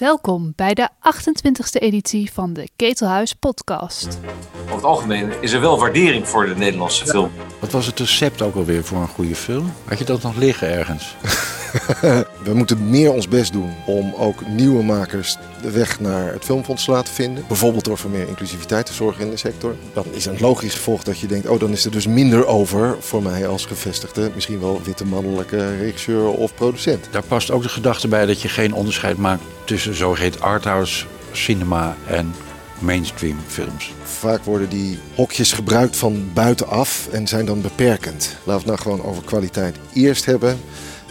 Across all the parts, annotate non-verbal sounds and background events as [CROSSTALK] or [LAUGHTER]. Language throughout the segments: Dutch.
Welkom bij de 28e editie van de Ketelhuis Podcast. Over het algemeen is er wel waardering voor de Nederlandse film. Wat was het recept ook alweer voor een goede film? Had je dat nog liggen ergens? [LAUGHS] [LAUGHS] We moeten meer ons best doen om ook nieuwe makers de weg naar het filmfonds te laten vinden. Bijvoorbeeld door voor meer inclusiviteit te zorgen in de sector. Dan is een logisch gevolg dat je denkt, oh dan is er dus minder over voor mij als gevestigde, misschien wel witte mannelijke regisseur of producent. Daar past ook de gedachte bij dat je geen onderscheid maakt tussen zogeheten arthouse cinema en mainstream films. Vaak worden die hokjes gebruikt van buitenaf en zijn dan beperkend. Laten we het nou gewoon over kwaliteit eerst hebben.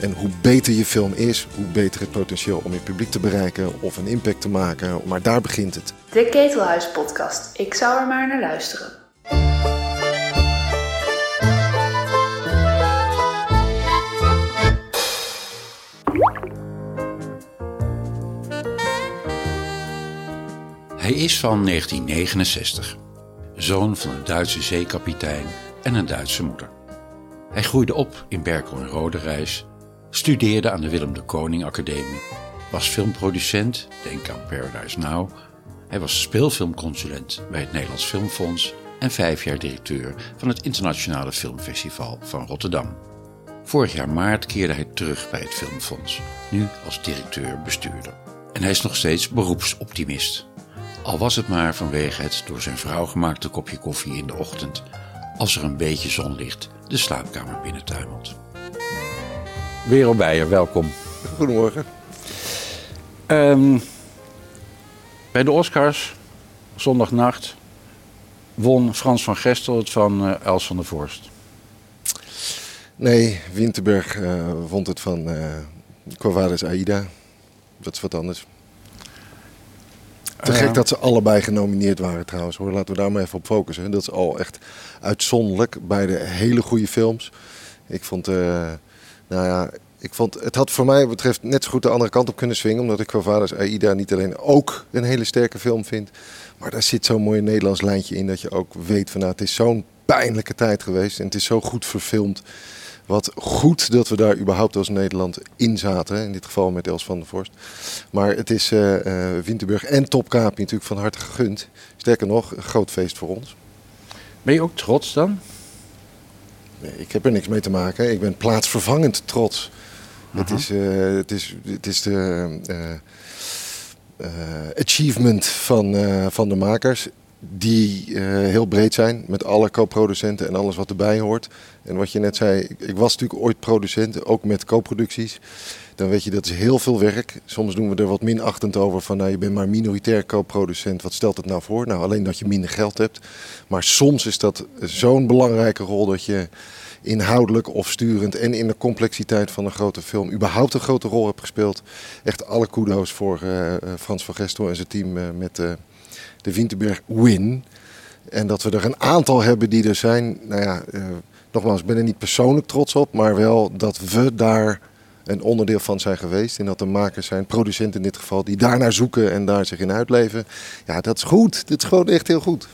En hoe beter je film is, hoe beter het potentieel om je publiek te bereiken of een impact te maken. Maar daar begint het. De Ketelhuis Podcast. Ik zou er maar naar luisteren. Hij is van 1969, zoon van een Duitse zeekapitein en een Duitse moeder. Hij groeide op in Berkel en Roderijs, studeerde aan de Willem de Koning Academie, was filmproducent, denk aan Paradise Now. Hij was speelfilmconsulent bij het Nederlands Filmfonds en vijf jaar directeur van het Internationale Filmfestival van Rotterdam. Vorig jaar maart keerde hij terug bij het Filmfonds, nu als directeur-bestuurder. En hij is nog steeds beroepsoptimist. Al was het maar vanwege het door zijn vrouw gemaakte kopje koffie in de ochtend, als er een beetje zonlicht de slaapkamer binnentuimelt. Werel Beijer, welkom. Goedemorgen. Ehm, bij de Oscars, zondagnacht, won Frans van Gestel het van eh, Els van der Voorst. Nee, Winterberg uh, vond het van uh, Quavades Aida. Dat is wat anders. Te gek dat ze allebei genomineerd waren trouwens hoor. Laten we daar maar even op focussen. Dat is al echt uitzonderlijk. Beide hele goede films. Ik vond, uh, nou ja, ik vond, het had voor mij betreft net zo goed de andere kant op kunnen swingen. Omdat ik qua vaders Aida niet alleen ook een hele sterke film vind. Maar daar zit zo'n mooi Nederlands lijntje in dat je ook weet van nou, het is zo'n pijnlijke tijd geweest. En het is zo goed verfilmd. Wat goed dat we daar überhaupt als Nederland in zaten. In dit geval met Els van der Vorst. Maar het is uh, Winterburg en Topkaap natuurlijk van harte gegund. Sterker nog, een groot feest voor ons. Ben je ook trots dan? Nee, ik heb er niks mee te maken. Ik ben plaatsvervangend trots. Uh -huh. het, is, uh, het, is, het is de achievement van, van de makers die heel breed zijn met alle co-producenten en alles wat erbij hoort. En wat je net zei, ik was natuurlijk ooit producent, ook met co-producties. Dan weet je, dat is heel veel werk. Soms doen we er wat minachtend over van, nou je bent maar minoritair co-producent. Wat stelt het nou voor? Nou, alleen dat je minder geld hebt. Maar soms is dat zo'n belangrijke rol dat je inhoudelijk of sturend en in de complexiteit van een grote film überhaupt een grote rol hebt gespeeld. Echt alle kudo's voor uh, Frans van Gestel en zijn team uh, met de Winterberg Win. En dat we er een aantal hebben die er zijn. Nou ja, nogmaals, ik ben er niet persoonlijk trots op, maar wel dat we daar een onderdeel van zijn geweest. En dat de makers zijn, producenten in dit geval, die daarnaar zoeken en daar zich in uitleven. Ja, dat is goed. Dit is gewoon echt heel goed.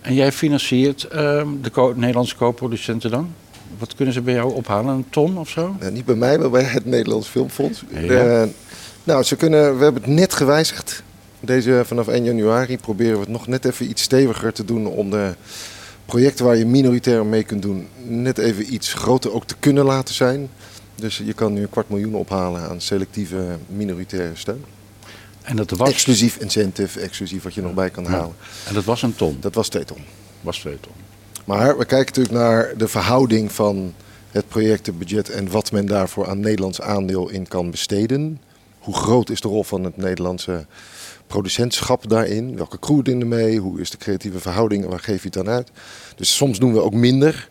En jij financiert uh, de co Nederlandse co-producenten dan? Wat kunnen ze bij jou ophalen? Een ton of zo? Nou, niet bij mij, maar bij het Nederlands Filmfonds. Ja. Uh, nou, ze kunnen, we hebben het net gewijzigd. Deze vanaf 1 januari proberen we het nog net even iets steviger te doen om de projecten waar je minoritair mee kunt doen, net even iets groter ook te kunnen laten zijn. Dus je kan nu een kwart miljoen ophalen aan selectieve minoritaire steun. En dat was... Exclusief incentive, exclusief wat je nog bij kan Ja. halen. En dat was een ton? Dat was twee ton. Was twee ton. Maar we kijken natuurlijk naar de verhouding van het projectenbudget en wat men daarvoor aan Nederlands aandeel in kan besteden. Hoe groot is de rol van het Nederlandse producentschap daarin? Welke crew doen er mee? Hoe is de creatieve verhouding? Waar geef je het dan uit? Dus soms doen we ook minder.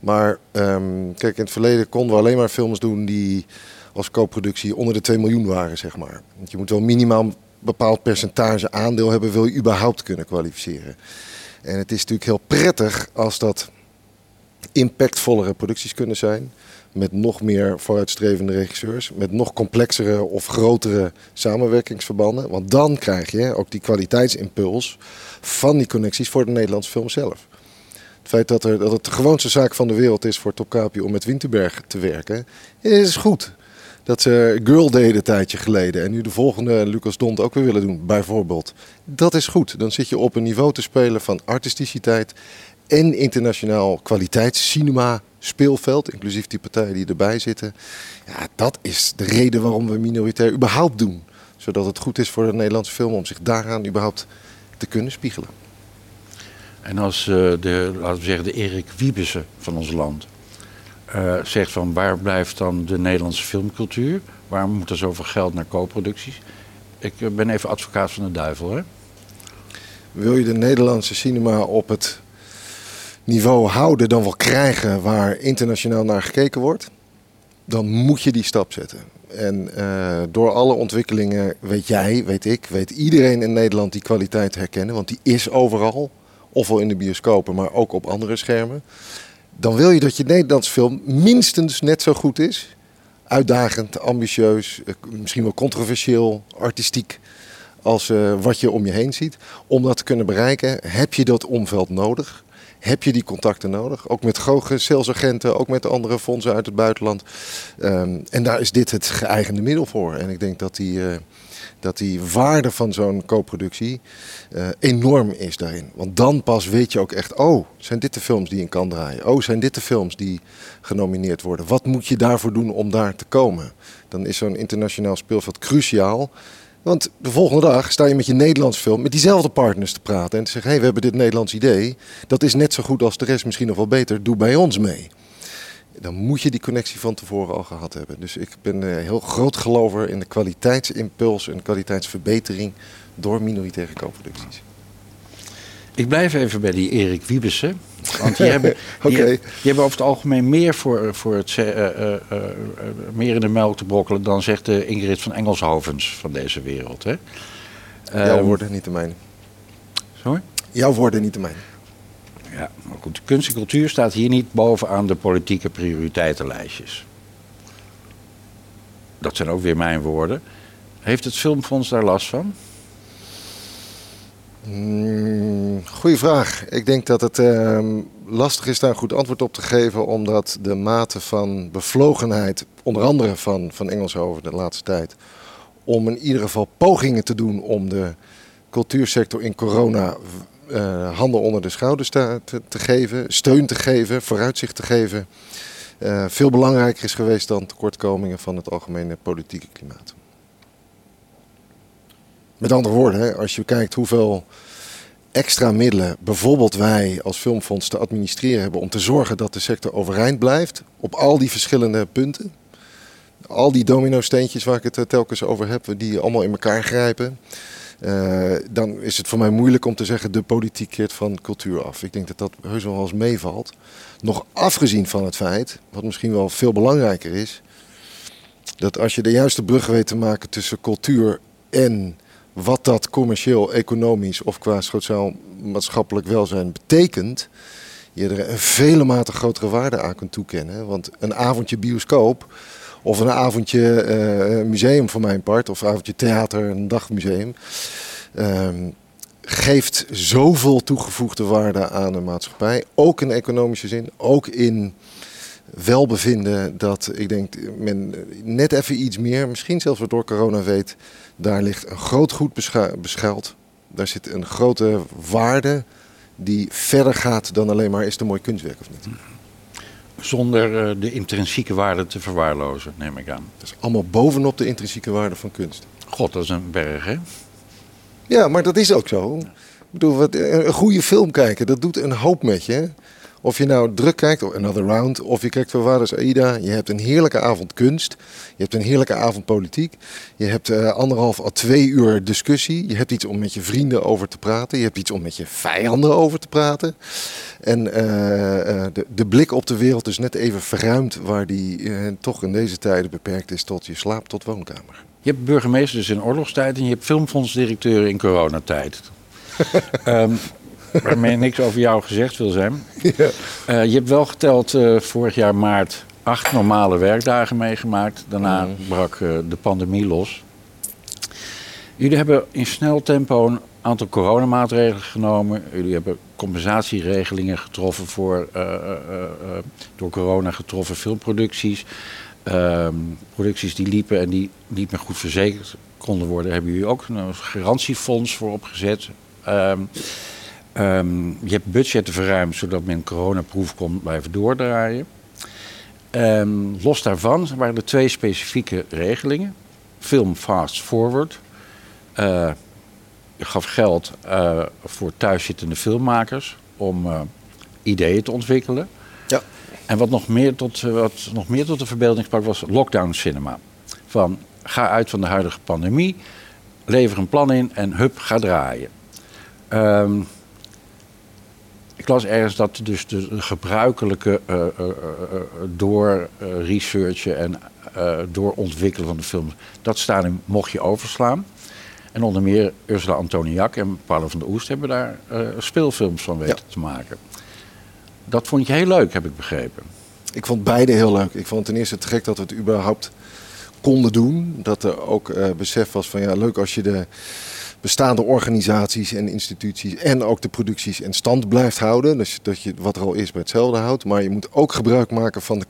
Maar um, kijk, in het verleden konden we alleen maar films doen die als co-productie onder de 2 miljoen waren, zeg maar. Want je moet wel minimaal een bepaald percentage aandeel hebben, wil je überhaupt kunnen kwalificeren. En het is natuurlijk heel prettig als dat impactvollere producties kunnen zijn. Met nog meer vooruitstrevende regisseurs. Met nog complexere of grotere samenwerkingsverbanden. Want dan krijg je ook die kwaliteitsimpuls van die connecties voor de Nederlandse film zelf. Feit dat, dat het de gewoonste zaak van de wereld is voor Top Capio om met Winterberg te werken, is goed. dat ze Girl deden een tijdje geleden. En nu de volgende Lucas Dont ook weer willen doen, bijvoorbeeld. Dat is goed. Dan zit je op een niveau te spelen van artisticiteit en internationaal kwaliteitscinema speelveld, inclusief die partijen die erbij zitten. Ja, dat is de reden waarom we minoritair überhaupt doen. Zodat het goed is voor de Nederlandse film om zich daaraan überhaupt te kunnen spiegelen. En als uh, de, laten we zeggen, de Erik Wiebessen van ons land uh, zegt van waar blijft dan de Nederlandse filmcultuur? Waarom moet er zoveel geld naar co-producties? Ik eh, ben even advocaat van de duivel, hè? Wil je de Nederlandse cinema op het niveau houden dan wel krijgen waar internationaal naar gekeken wordt, dan moet je die stap zetten. En door alle ontwikkelingen weet jij, weet ik, weet iedereen in Nederland die kwaliteit herkennen, want die is overal, ofwel in de bioscopen, maar ook op andere schermen. Dan wil je dat je Nederlandse film minstens net zo goed is. Uitdagend, ambitieus, eh, misschien wel controversieel, artistiek als uh, wat je om je heen ziet. Om dat te kunnen bereiken heb je dat omveld nodig heb je die contacten nodig. Ook met hoge salesagenten, ook met andere fondsen uit het buitenland. Um, en daar is dit het geëigende middel voor. En ik denk dat die, uh, dat die waarde van zo'n co-productie uh, enorm is daarin. Want dan pas weet je ook echt, oh, zijn dit de films die in kan draaien? Oh, zijn dit de films die genomineerd worden? Wat moet je daarvoor doen om daar te komen? Dan is zo'n internationaal speelveld cruciaal. Want de volgende dag sta je met je Nederlands film met diezelfde partners te praten. En te zeggen, hé, hey, we hebben dit Nederlands idee. Dat is net zo goed als de rest, misschien nog wel beter. Doe bij ons mee. Dan moet je die connectie van tevoren al gehad hebben. Dus ik ben een heel groot gelover in de kwaliteitsimpuls en kwaliteitsverbetering door minoritaire co-producties. Ik blijf even bij die Erik Wiebessen. Want die [LAUGHS] hebben, die, die, hebben over het algemeen meer, voor, voor het, uh, uh, uh, meer in de melk te brokkelen dan zegt de Ingrid van Engelshovens van deze wereld. Hè? Jouw um, woorden, niet de mijne. Sorry? Jouw woorden, niet de mijne. Ja, maar goed. Kunst en cultuur staat hier niet bovenaan de politieke prioriteitenlijstjes. Dat zijn ook weer mijn woorden. Heeft het Filmfonds daar last van? Mm, goeie vraag. Ik denk dat het uh, lastig is daar een goed antwoord op te geven, omdat de mate van bevlogenheid, onder andere van, van Engelshoven de laatste tijd, om in ieder geval pogingen te doen om de cultuursector in corona uh, handen onder de schouders te, te, geven, steun te geven, vooruitzicht te geven, uh, veel belangrijker is geweest dan tekortkomingen van het algemene politieke klimaat. Met andere woorden, als je kijkt hoeveel extra middelen bijvoorbeeld wij als Filmfonds te administreren hebben om te zorgen dat de sector overeind blijft op al die verschillende punten. Al die domino-steentjes waar ik het telkens over heb, die allemaal in elkaar grijpen. Uh, dan is het voor mij moeilijk om te zeggen de politiek keert van cultuur af. Ik denk dat dat heus wel eens meevalt. Nog afgezien van het feit, wat misschien wel veel belangrijker is, dat als je de juiste brug weet te maken tussen cultuur en wat dat commercieel, economisch of qua sociaal-maatschappelijk welzijn betekent, je er een vele mate grotere waarde aan kunt toekennen. Want een avondje bioscoop of een avondje uh, museum voor mijn part, of een avondje theater, een dagmuseum, uh, geeft zoveel toegevoegde waarde aan een maatschappij. Ook in economische zin, ook in welbevinden dat ik denk men net even iets meer, misschien zelfs wat door corona weet, daar ligt een groot goed beschuild. Daar zit een grote waarde die verder gaat dan alleen maar is het een mooi kunstwerk of niet. Zonder uh, de intrinsieke waarde te verwaarlozen, neem ik aan. Dat is allemaal bovenop de intrinsieke waarde van kunst. God, dat is een berg, hè? Ja, maar dat is ook zo. Ik bedoel, wat, een goede film kijken, dat doet een hoop met je. Of je nou druk kijkt, of Another Round, of je kijkt voor Vaders Aida. Je hebt een heerlijke avond kunst. Je hebt een heerlijke avond politiek. Je hebt uh, anderhalf à twee uur discussie. Je hebt iets om met je vrienden over te praten. Je hebt iets om met je vijanden over te praten. En uh, uh, de, de, blik op de wereld is net even verruimd, waar die toch in deze tijden beperkt is tot je slaap tot woonkamer. Je hebt burgemeesters in oorlogstijd en je hebt filmfondsdirecteuren in coronatijd. um, [LAUGHS] waarmee niks over jou gezegd wil zijn. [LAUGHS] Ja. Uh, je hebt wel geteld uh, vorig jaar maart acht normale werkdagen meegemaakt. Daarna mm. brak uh, de pandemie los. Jullie hebben in snel tempo een aantal coronamaatregelen genomen. Jullie hebben compensatieregelingen getroffen voor door corona getroffen filmproducties. Ehm, producties die liepen en die niet meer goed verzekerd konden worden, hebben jullie ook een garantiefonds voor opgezet. Ehm, ehm, je hebt budgetten verruimd zodat men coronaproef kon blijven doordraaien. los daarvan waren er twee specifieke regelingen. Film Fast Forward. Uh, je gaf geld uh, voor thuiszittende filmmakers om uh, ideeën te ontwikkelen. Ja. En wat nog meer tot, wat nog meer tot de verbeelding sprak was lockdown cinema. Van ga uit van de huidige pandemie, lever een plan in en hup, ga draaien. Um, ik las ergens dat dus de gebruikelijke uh, door researchen en door ontwikkelen van de film, dat stadium mocht je overslaan. En onder meer Ursula Antoniak en Paolo van der Oest hebben daar speelfilms van weten te maken. Dat vond je heel leuk, heb ik begrepen. Ik vond beide heel leuk. Ik vond ten eerste het gek dat we het überhaupt konden doen. Dat er ook besef was van ja, leuk als je de bestaande organisaties en instituties en ook de producties in stand blijft houden. Dus dat je wat er al is bij hetzelfde houdt. Maar je moet ook gebruik maken van de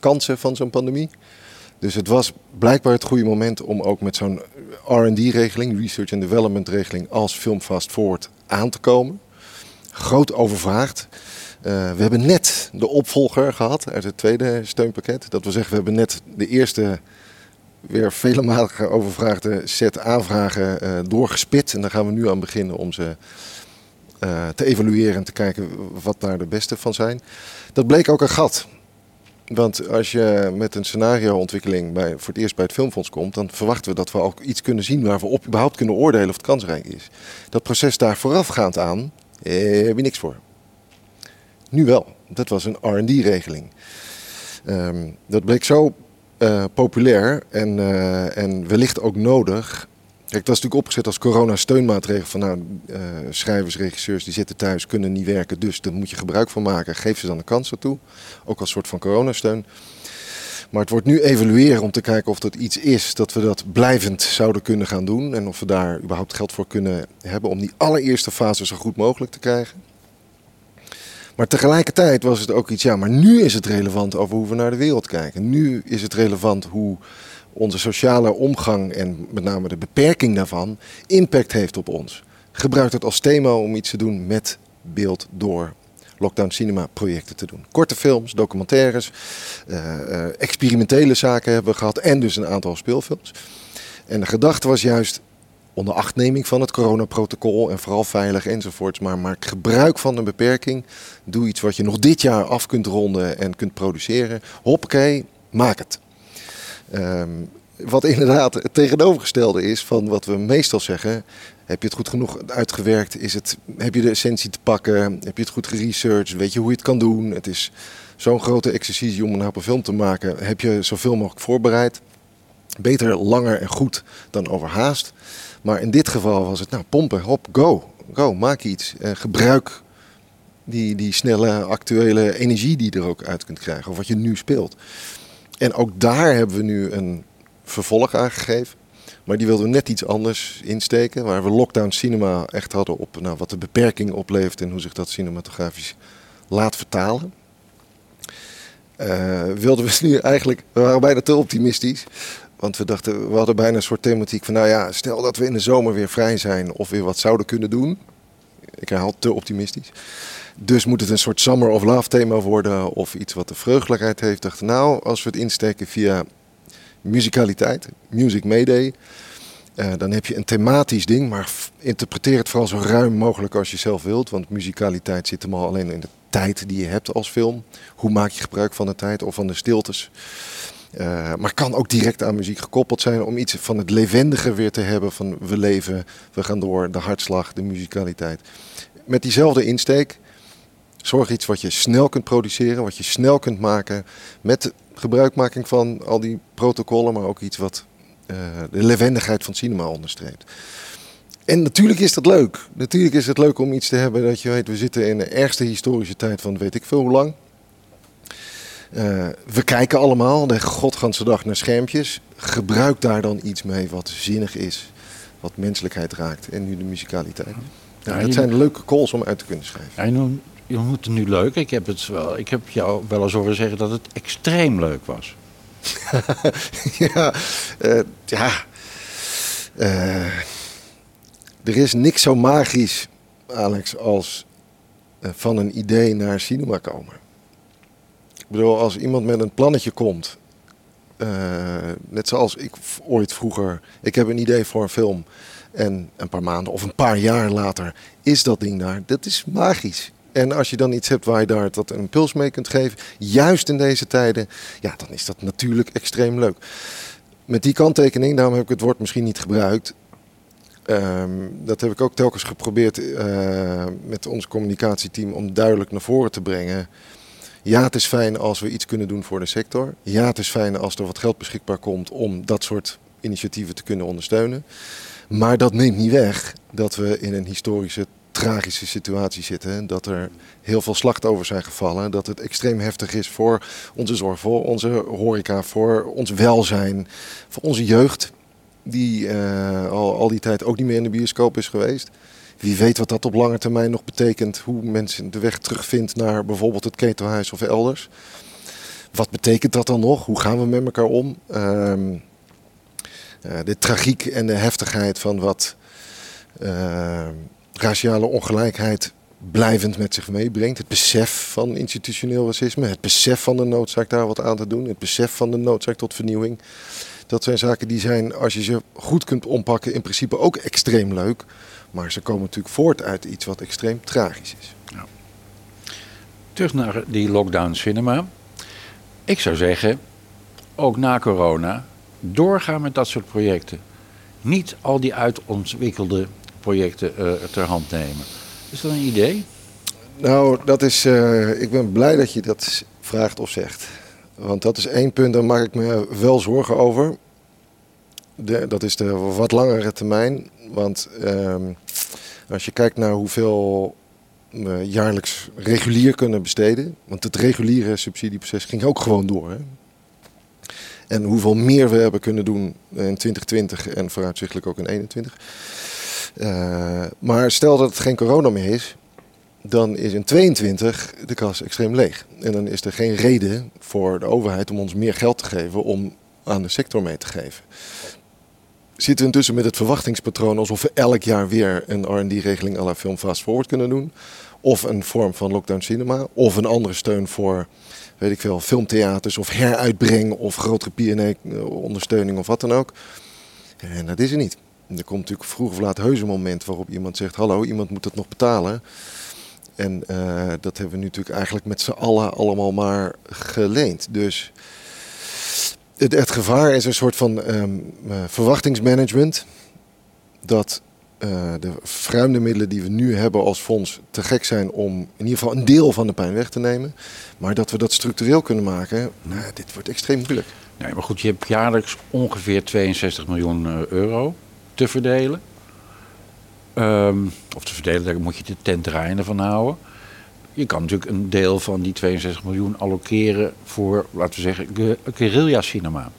kansen van zo'n pandemie. Dus het was blijkbaar het goede moment om ook met zo'n RD-regeling, Research and Development regeling, als Film Fast Forward aan te komen. Groot overvraagd. Uh, we hebben net de opvolger gehad uit het tweede steunpakket. Dat wil zeggen, we hebben net de eerste weer vele malen overvraagde set aanvragen uh, doorgespit. En daar gaan we nu aan beginnen om ze uh, te evalueren en te kijken wat daar de beste van zijn. Dat bleek ook een gat. Want als je met een scenarioontwikkeling bij, voor het eerst bij het Filmfonds komt, dan verwachten we dat we ook iets kunnen zien waar we op überhaupt kunnen oordelen of het kansrijk is. Dat proces daar voorafgaand aan, eh, heb je niks voor. Nu wel. Dat was een RD-regeling. Um, dat bleek zo uh, populair en, uh, en wellicht ook nodig. Kijk, het was natuurlijk opgezet als corona-steunmaatregel van nou, uh, schrijvers, regisseurs die zitten thuis, kunnen niet werken, dus daar moet je gebruik van maken. Geef ze dan een kans ertoe, ook als soort van coronasteun. Maar het wordt nu evalueren om te kijken of dat iets is dat we dat blijvend zouden kunnen gaan doen. En of we daar überhaupt geld voor kunnen hebben om die allereerste fase zo goed mogelijk te krijgen. Maar tegelijkertijd was het ook iets, ja, maar nu is het relevant over hoe we naar de wereld kijken. Nu is het relevant hoe onze sociale omgang en met name de beperking daarvan impact heeft op ons. Gebruik het als thema om iets te doen met beeld door lockdown cinema projecten te doen. Korte films, documentaires, uh, uh, experimentele zaken hebben we gehad en dus een aantal speelfilms. En de gedachte was juist onder achtneming van het coronaprotocol en vooral veilig enzovoorts. Maar maak gebruik van een beperking. Doe iets wat je nog dit jaar af kunt ronden en kunt produceren. Hoppakee, maak het. Um, wat inderdaad het tegenovergestelde is van wat we meestal zeggen. Heb je het goed genoeg uitgewerkt? Is het, heb je de essentie te pakken? Heb je het goed geresearched? Weet je hoe je het kan doen? Het is zo'n grote exercitie om een een film te maken. Heb je zoveel mogelijk voorbereid? Beter langer en goed dan overhaast. Maar in dit geval was het, nou, pompen, hop, go. Go, maak iets. Uh, gebruik die, die snelle actuele energie die je er ook uit kunt krijgen. Of wat je nu speelt. En ook daar hebben we nu een vervolg aangegeven. Maar die wilden we net iets anders insteken. Waar we lockdown cinema echt hadden op nou, wat de beperking oplevert en hoe zich dat cinematografisch laat vertalen. Uh, wilden we [LAUGHS] nu eigenlijk, we waren bijna te optimistisch. Want we dachten, we hadden bijna een soort thematiek van, nou ja, stel dat we in de zomer weer vrij zijn of weer wat zouden kunnen doen. Ik herhaal te optimistisch. Dus moet het een soort Summer of Love thema worden of iets wat de vreugdelijkheid heeft. Dachten, nou, als we het insteken via muzikaliteit, Music Mayday, uh, dan heb je een thematisch ding, maar interpreteer het vooral zo ruim mogelijk als je zelf wilt. Want muzikaliteit zit hem al alleen in de tijd die je hebt als film. Hoe maak je gebruik van de tijd of van de stiltes? Uh, maar kan ook direct aan muziek gekoppeld zijn om iets van het levendige weer te hebben. Van we leven, we gaan door, de hartslag, de muzikaliteit. Met diezelfde insteek. Zorg iets wat je snel kunt produceren, wat je snel kunt maken. Met gebruikmaking van al die protocollen, maar ook iets wat uh, de levendigheid van cinema onderstreept. En natuurlijk is dat leuk. Natuurlijk is het leuk om iets te hebben dat je weet, we zitten in de ergste historische tijd van weet ik veel hoe lang. Uh, we kijken allemaal de godganse dag naar schermpjes. Gebruik daar dan iets mee wat zinnig is, wat menselijkheid raakt. En nu de muzikaliteit. Ja, dat zijn leuke calls om uit te kunnen schrijven. Ja, je, je noemt het nu leuk. Ik heb, het wel, ik heb jou wel eens horen zeggen dat het extreem leuk was. [LAUGHS] ja, uh, ja. Uh, er is niks zo magisch, Alex, als van een idee naar cinema komen. Bedoel, als iemand met een plannetje komt, net zoals ik ooit vroeger, ik heb een idee voor een film en een paar maanden of een paar jaar later is dat ding daar. Dat is magisch. En als je dan iets hebt waar je daar dat een impuls mee kunt geven, juist in deze tijden, ja, dan is dat natuurlijk extreem leuk. Met die kanttekening, daarom heb ik het woord misschien niet gebruikt. Um, dat heb ik ook telkens geprobeerd uh, met ons communicatieteam om duidelijk naar voren te brengen. Ja, het is fijn als we iets kunnen doen voor de sector. Ja, het is fijn als er wat geld beschikbaar komt om dat soort initiatieven te kunnen ondersteunen. Maar dat neemt niet weg dat we in een historische, tragische situatie zitten. Dat er heel veel slachtoffers zijn gevallen. Dat het extreem heftig is voor onze zorg, voor onze horeca, voor ons welzijn, voor onze jeugd. Die uh, al, al die tijd ook niet meer in de bioscoop is geweest. Wie weet wat dat op lange termijn nog betekent. Hoe mensen de weg terugvindt naar bijvoorbeeld het ketelhuis of elders. Wat betekent dat dan nog? Hoe gaan we met elkaar om? Uh, uh, de tragiek en de heftigheid van wat uh, raciale ongelijkheid blijvend met zich meebrengt. Het besef van institutioneel racisme, het besef van de noodzaak daar wat aan te doen, het besef van de noodzaak tot vernieuwing. Dat zijn zaken die zijn, als je ze goed kunt ompakken, in principe ook extreem leuk. Maar ze komen natuurlijk voort uit iets wat extreem tragisch is. Ja. Terug naar die lockdown cinema. Ik zou zeggen, ook na corona, doorgaan met dat soort projecten. Niet al die uitontwikkelde projecten uh, ter hand nemen. Is dat een idee? Nou, dat is, uh, ik ben blij dat je dat vraagt of zegt. Want dat is één punt, daar maak ik me wel zorgen over. De, dat is de wat langere termijn. Want uh, als je kijkt naar hoeveel we jaarlijks regulier kunnen besteden. Want het reguliere subsidieproces ging ook gewoon door. Hè? En hoeveel meer we hebben kunnen doen in 2020 en vooruitzichtelijk ook in 2021. Uh, maar stel dat het geen corona meer is, dan is in 22 de kas extreem leeg. En dan is er geen reden voor de overheid om ons meer geld te geven om aan de sector mee te geven. Zitten intussen met het verwachtingspatroon alsof we elk jaar weer een R&D-regeling à la Film Fast Forward kunnen doen. Of een vorm van lockdown cinema. Of een andere steun voor weet ik veel, filmtheaters of heruitbreng of grotere P&E-ondersteuning of wat dan ook. En dat is er niet. Er komt natuurlijk vroeg of laat heus een moment waarop iemand zegt: Hallo, iemand moet het nog betalen. En uh, dat hebben we nu natuurlijk eigenlijk met z'n allen allemaal maar geleend. Dus het, het gevaar is een soort van um, uh, verwachtingsmanagement. Dat uh, de verruimde middelen die we nu hebben als fonds te gek zijn om in ieder geval een deel van de pijn weg te nemen. Maar dat we dat structureel kunnen maken, nou, dit wordt extreem moeilijk. Nee, maar goed, je hebt jaarlijks ongeveer 62 miljoen uh, euro te verdelen. Um, of te verdelen, daar moet je de tent draaien van houden. Je kan natuurlijk een deel van die 62 miljoen allokeren voor, laten we zeggen, guerrilla cinema.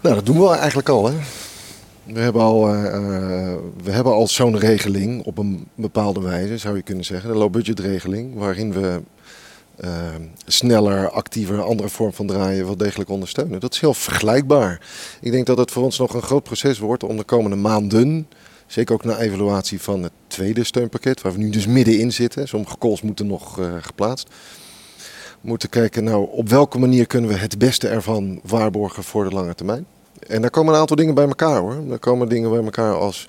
Nou, dat doen we eigenlijk al, hè. We hebben al, uh, we hebben al zo'n regeling op een bepaalde wijze, zou je kunnen zeggen. De low-budget regeling, waarin we uh, sneller, actiever, andere vorm van draaien wel degelijk ondersteunen. Dat is heel vergelijkbaar. Ik denk dat het voor ons nog een groot proces wordt om de komende maanden, zeker ook na evaluatie van het tweede steunpakket, waar we nu dus middenin zitten, sommige calls moeten nog uh, geplaatst, moeten kijken nou op welke manier kunnen we het beste ervan waarborgen voor de lange termijn. En daar komen een aantal dingen bij elkaar hoor. Daar komen dingen bij elkaar als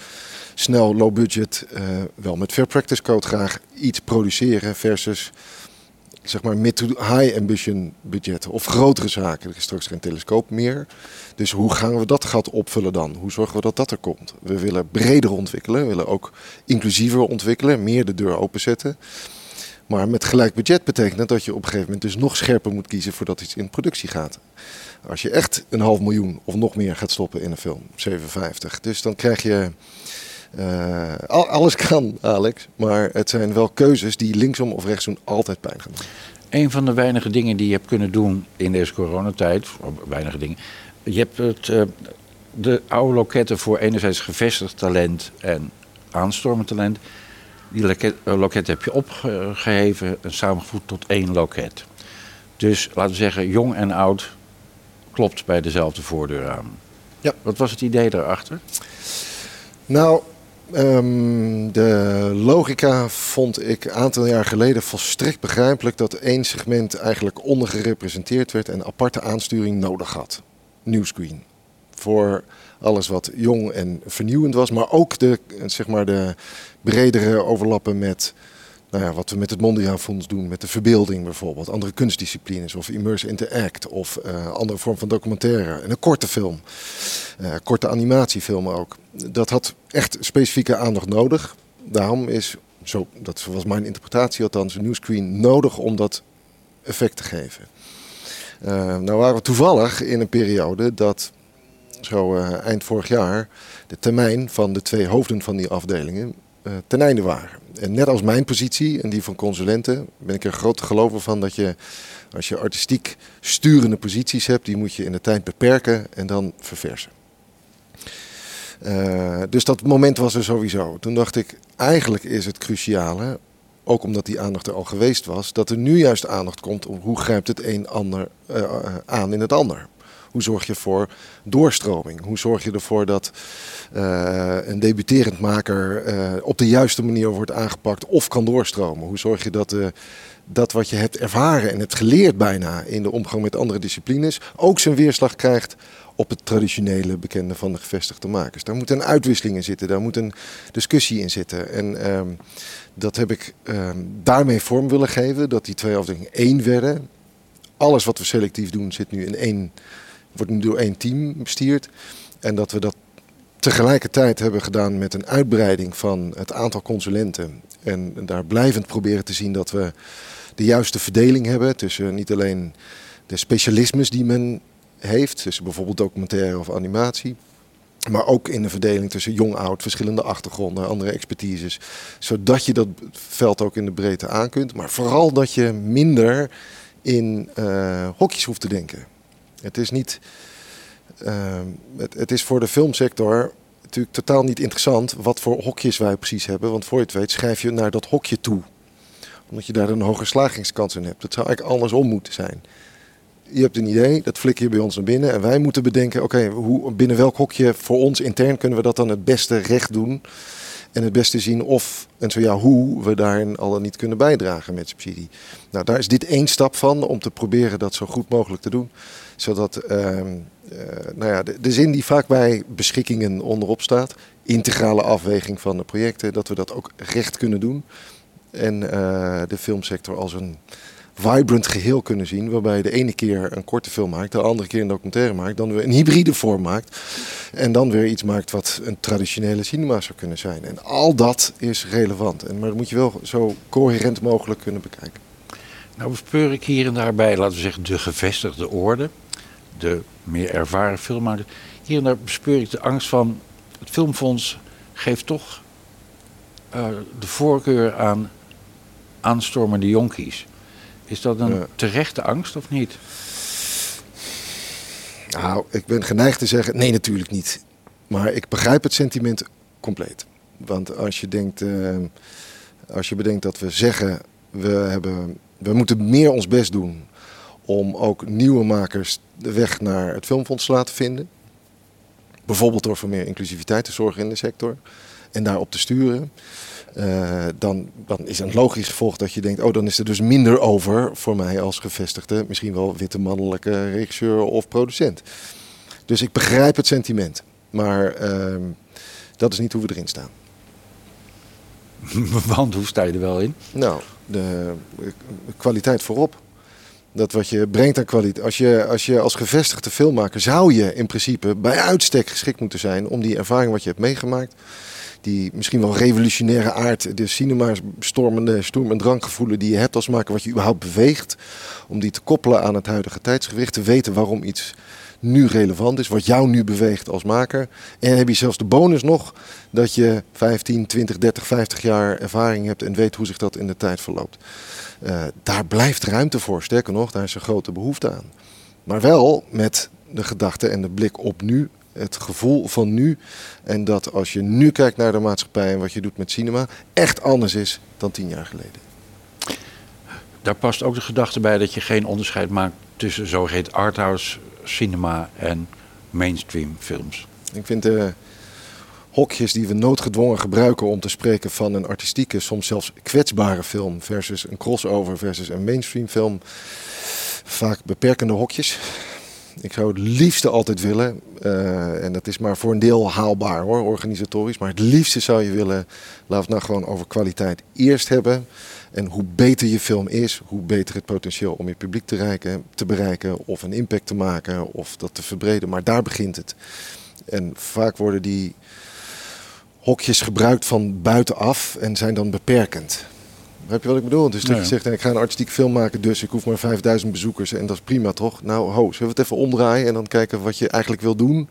snel, low budget, uh, wel met fair practice code graag iets produceren versus zeg maar mid to high ambition budgetten of grotere zaken. Er is straks geen telescoop meer. Dus hoe gaan we dat gat opvullen dan? Hoe zorgen we dat dat er komt? We willen breder ontwikkelen, we willen ook inclusiever ontwikkelen, meer de deur openzetten. Maar met gelijk budget betekent dat dat je op een gegeven moment dus nog scherper moet kiezen voordat iets in productie gaat. Als je echt een half miljoen of nog meer gaat stoppen in een film, 57. Dus dan krijg je. Uh, alles kan, Alex. Maar het zijn wel keuzes die linksom of rechtsom altijd pijn gaan doen. Een van de weinige dingen die je hebt kunnen doen in deze coronatijd, weinige dingen. Je hebt het, uh, de oude loketten voor enerzijds gevestigd talent en aanstormend talent. Die loket, uh, loket heb je opgeheven en samengevoegd tot één loket. Dus laten we zeggen, jong en oud klopt bij dezelfde voordeur aan. Ja. Wat was het idee daarachter? Nou, ehm, de logica vond ik een aantal jaar geleden volstrekt begrijpelijk dat één segment eigenlijk ondergerepresenteerd werd en aparte aansturing nodig had. Newscreen. Voor alles wat jong en vernieuwend was, maar ook de, zeg maar de bredere overlappen met nou ja, wat we met het Mondriaan Fonds doen, met de verbeelding bijvoorbeeld, andere kunstdisciplines of immerse interact of uh, andere vorm van documentaire en een korte film, uh, korte animatiefilmen ook. Dat had echt specifieke aandacht nodig. Daarom is, zo, dat was mijn interpretatie althans, een newscreen nodig om dat effect te geven. Uh, nou waren we toevallig in een periode dat zo eind vorig jaar de termijn van de twee hoofden van die afdelingen ten einde waren. En net als mijn positie en die van consulenten, ben ik er grote gelover van dat je, als je artistiek sturende posities hebt, die moet je in de tijd beperken en dan verversen. Uh, dus dat moment was er sowieso. Toen dacht ik, eigenlijk is het cruciale, ook omdat die aandacht er al geweest was, dat er nu juist aandacht komt om hoe grijpt het een ander uh, aan in het ander. Hoe zorg je voor doorstroming? Hoe zorg je ervoor dat uh, een debuterend maker uh, op de juiste manier wordt aangepakt of kan doorstromen? Hoe zorg je dat uh, dat wat je hebt ervaren en hebt geleerd bijna in de omgang met andere disciplines ook zijn weerslag krijgt op het traditionele bekende van de gevestigde makers? Daar moet een uitwisseling in zitten, daar moet een discussie in zitten. En um, dat heb ik um, daarmee vorm willen geven, dat die twee afdelingen één werden. Alles wat we selectief doen zit nu in één wordt nu door één team bestuurd. En dat we dat tegelijkertijd hebben gedaan met een uitbreiding van het aantal consulenten. En daar blijvend proberen te zien dat we de juiste verdeling hebben tussen niet alleen de specialismes die men heeft, tussen bijvoorbeeld documentaire of animatie. Maar ook in de verdeling tussen jong-oud, verschillende achtergronden, andere expertises. Zodat je dat veld ook in de breedte aan kunt. Maar vooral dat je minder in uh, hokjes hoeft te denken. Het is niet. Uh, het, is voor de filmsector natuurlijk totaal niet interessant wat voor hokjes wij precies hebben. Want voor je het weet schrijf je naar dat hokje toe. Omdat je daar een hoge slagingskans in hebt. Dat zou eigenlijk andersom moeten zijn. Je hebt een idee, dat flikker je bij ons naar binnen. En wij moeten bedenken, oké, binnen welk hokje voor ons intern kunnen we dat dan het beste recht doen. En het beste zien of, en zo ja, hoe we daarin al niet kunnen bijdragen met subsidie. Nou, daar is dit één stap van om te proberen dat zo goed mogelijk te doen zodat uh, uh, nou ja, de, zin die vaak bij beschikkingen onderop staat, integrale afweging van de projecten, dat we dat ook recht kunnen doen. En uh, de filmsector als een vibrant geheel kunnen zien, waarbij je de ene keer een korte film maakt, de andere keer een documentaire maakt, dan weer een hybride vorm maakt en dan weer iets maakt wat een traditionele cinema zou kunnen zijn. En al dat is relevant, en, maar dat moet je wel zo coherent mogelijk kunnen bekijken. Nou bespeur ik hier en daarbij, laten we zeggen, de gevestigde orde de meer ervaren filmmakers. Hier en daar bespeur ik de angst van het Filmfonds geeft toch uh, de voorkeur aan aanstormende jonkies. Is dat een terechte angst of niet? Nou, ik ben geneigd te zeggen, nee natuurlijk niet. Maar ik begrijp het sentiment compleet. Want als je, denkt, uh, als je bedenkt dat we zeggen, we, hebben, we moeten meer ons best doen om ook nieuwe makers de weg naar het filmfonds te laten vinden. Bijvoorbeeld door voor meer inclusiviteit te zorgen in de sector en daarop te sturen. Uh, dan, dan is een logisch gevolg dat je denkt, oh dan is er dus minder over voor mij als gevestigde, misschien wel witte mannelijke regisseur of producent. Dus ik begrijp het sentiment, maar uh, dat is niet hoe we erin staan. [LAUGHS] Want hoe sta je er wel in? Nou, de kwaliteit voorop. Dat wat je brengt aan kwaliteit. Als je, als je als gevestigde filmmaker zou je in principe bij uitstek geschikt moeten zijn om die ervaring wat je hebt meegemaakt. Die misschien wel revolutionaire aard, de cinema stormende storm- en drankgevoelen die je hebt als maker, wat je überhaupt beweegt. Om die te koppelen aan het huidige tijdsgewicht. Te weten waarom iets nu relevant is, wat jou nu beweegt als maker. En heb je zelfs de bonus nog dat je 15, 20, 30, 50 jaar ervaring hebt en weet hoe zich dat in de tijd verloopt. Uh, daar blijft ruimte voor, sterker nog, daar is een grote behoefte aan. Maar wel met de gedachte en de blik op nu, het gevoel van nu. En dat als je nu kijkt naar de maatschappij en wat je doet met cinema, echt anders is dan tien jaar geleden. Daar past ook de gedachte bij dat je geen onderscheid maakt tussen zogeheten arthouse cinema en mainstream films? Ik vind de hokjes die we noodgedwongen gebruiken om te spreken van een artistieke, soms zelfs kwetsbare film versus een crossover versus een mainstream film vaak beperkende hokjes. Ik zou het liefste altijd willen, eh, en dat is maar voor een deel haalbaar hoor, organisatorisch, maar het liefste zou je willen, we het nou gewoon over kwaliteit eerst hebben. En hoe beter je film is, hoe beter het potentieel om je publiek te, te bereiken of een impact te maken of dat te verbreden. Maar daar begint het. En vaak worden die hokjes gebruikt van buitenaf en zijn dan beperkend. Heb je wat ik bedoel? Dus dat je zegt, ik ga een artistiek film maken, dus ik hoef maar 5000 bezoekers en dat is prima toch? Nou, ho, zullen we het even omdraaien en dan kijken wat je eigenlijk wil doen?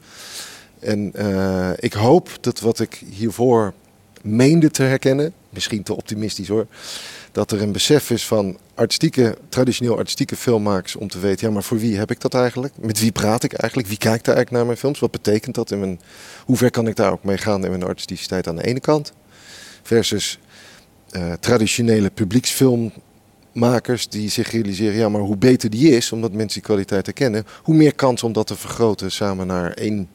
En uh, ik hoop dat wat ik hiervoor meende te herkennen, misschien te optimistisch hoor, dat er een besef is van artistieke, traditioneel artistieke filmmakers om te weten, ja, maar voor wie heb ik dat eigenlijk? Met wie praat ik eigenlijk? Wie kijkt daar eigenlijk naar mijn films? Wat betekent dat? In mijn, hoe ver kan ik daar ook mee gaan in mijn artisticiteit aan de ene kant? Versus uh, traditionele publieksfilmmakers die zich realiseren, ja, maar hoe beter die is, omdat mensen die kwaliteit herkennen, hoe meer kans om dat te vergroten samen naar één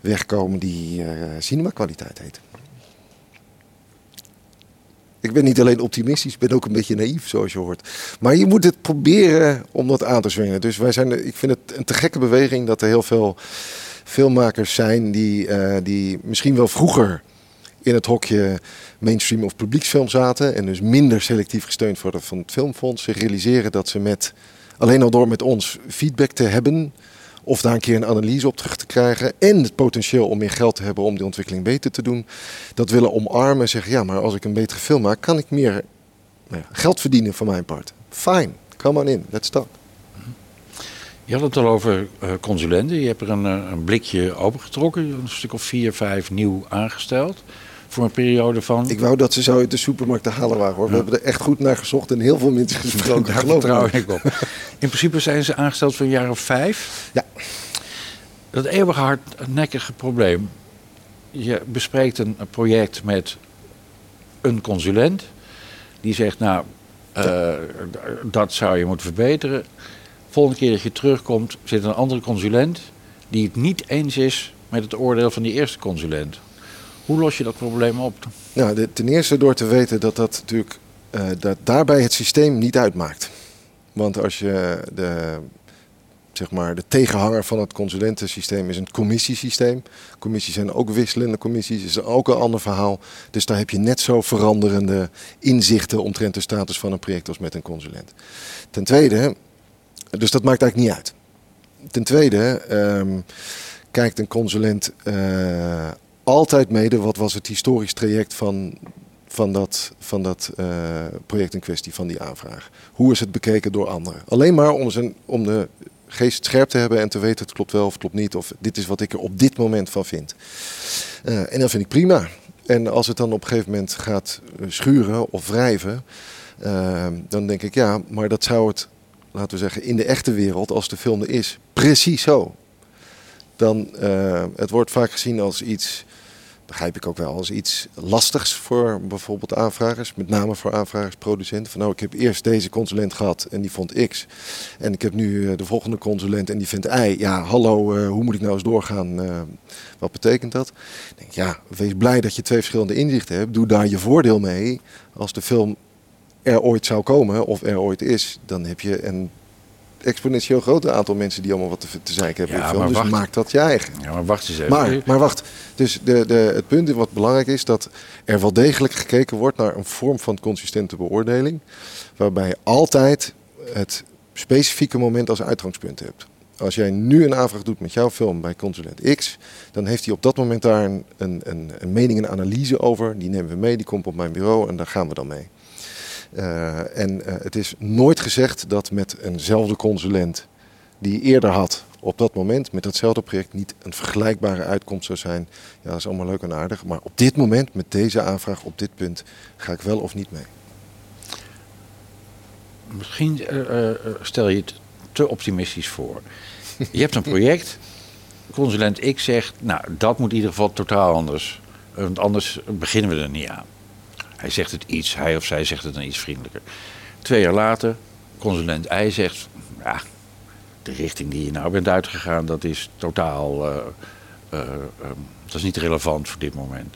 weg komen die uh, cinema-kwaliteit heet. Ik ben niet alleen optimistisch, ik ben ook een beetje naïef, zoals je hoort. Maar je moet het proberen om dat aan te zwingen. Dus wij zijn, ik vind het een te gekke beweging dat er heel veel filmmakers zijn die, uh, die misschien wel vroeger in het hokje mainstream of publieksfilm zaten. En dus minder selectief gesteund worden van het Filmfonds. Ze realiseren dat ze met, alleen al door met ons feedback te hebben. Of daar een keer een analyse op terug te krijgen. En het potentieel om meer geld te hebben om die ontwikkeling beter te doen. Dat willen omarmen. Zeggen ja, maar als ik een betere film maak, kan ik meer nou ja, geld verdienen van mijn part. Fine, come on in, let's talk. Je had het al over uh, consulenten. Je hebt er een, eh, een blikje opengetrokken. Een stuk of vier, vijf nieuw aangesteld voor een periode van... Ik wou dat ze zo uit de supermarkt te halen waren hoor. We hebben er echt goed naar gezocht en heel veel mensen [LAUGHS] gesproken. Daar vertrouw ik op. In principe zijn ze aangesteld voor een jaar of vijf. Ja. Dat eeuwige hardnekkige probleem. Je bespreekt een project met een consulent. Die zegt nou, uh, dat zou je moeten verbeteren. Volgende keer dat je terugkomt zit een andere consulent... die het niet eens is met het oordeel van die eerste consulent. Hoe los je dat probleem op? Nou, ten eerste door te weten dat dat natuurlijk uh, dat daarbij het systeem niet uitmaakt. Want als je de, zeg maar, de tegenhanger van het consulentensysteem is een commissiesysteem. Commissies zijn ook wisselende commissies, is ook een ander verhaal. Dus daar heb je net zo veranderende inzichten omtrent de status van een project als met een consulent. Ten tweede, dus dat maakt eigenlijk niet uit. Ten tweede um, kijkt een consulent uh, altijd mede wat was het historisch traject van, van dat, van dat uh, project in kwestie, van die aanvraag. Hoe is het bekeken door anderen? Alleen maar om, zijn, om de geest scherp te hebben en te weten het klopt wel of het klopt niet. Of dit is wat ik er op dit moment van vind. Uh, en dat vind ik prima. En als het dan op een gegeven moment gaat eh, schuren of wrijven, dan denk ik ja, maar dat zou het, laten we zeggen, in de echte wereld, als de film er is, precies zo. Dan, uh, het wordt vaak gezien als iets begrijp ik ook wel als iets lastigs voor bijvoorbeeld aanvragers. Met name voor aanvragers, producenten. Van nou, ik heb eerst deze consulent gehad en die vond X. En ik heb nu eh, de volgende consulent en die vindt Y. Ja, hallo, uh, hoe moet ik nou eens doorgaan? Wat betekent dat? Denk, ja, wees blij dat je twee verschillende inzichten hebt. Doe daar je voordeel mee. Als de film er ooit zou komen of er ooit is, dan heb je een exponentieel groter aantal mensen die allemaal wat te, te zeiken hebben. Ja, in film, dus wacht. maak dat je eigen. Ja, maar wacht eens even. Maar, maar wacht. Dus de, de, het punt wat belangrijk is, dat er wel degelijk gekeken wordt naar een vorm van consistente beoordeling. Waarbij je altijd het specifieke moment als uitgangspunt hebt. Als jij nu een aanvraag doet met jouw film bij consulent X, dan heeft hij op dat moment daar een, een, een, een mening en analyse over. Die nemen we mee, die komt op mijn bureau en daar gaan we dan mee. Uh, en uh, het is nooit gezegd dat met eenzelfde consulent die eerder had op dat moment met datzelfde project niet een vergelijkbare uitkomst zou zijn. Ja, dat is allemaal leuk en aardig. Maar op dit moment, met deze aanvraag, op dit punt, ga ik wel of niet mee. Misschien uh, stel je het te optimistisch voor. Je hebt een project. Consulent X zegt, nou, dat moet in ieder geval totaal anders. Want anders beginnen we er niet aan. Hij zegt het iets, hij of zij zegt het dan iets vriendelijker. Twee jaar later, consulent I zegt, ja, de richting die je nou bent uitgegaan, dat is totaal. eh, eh, ehm, dat is niet relevant voor dit moment.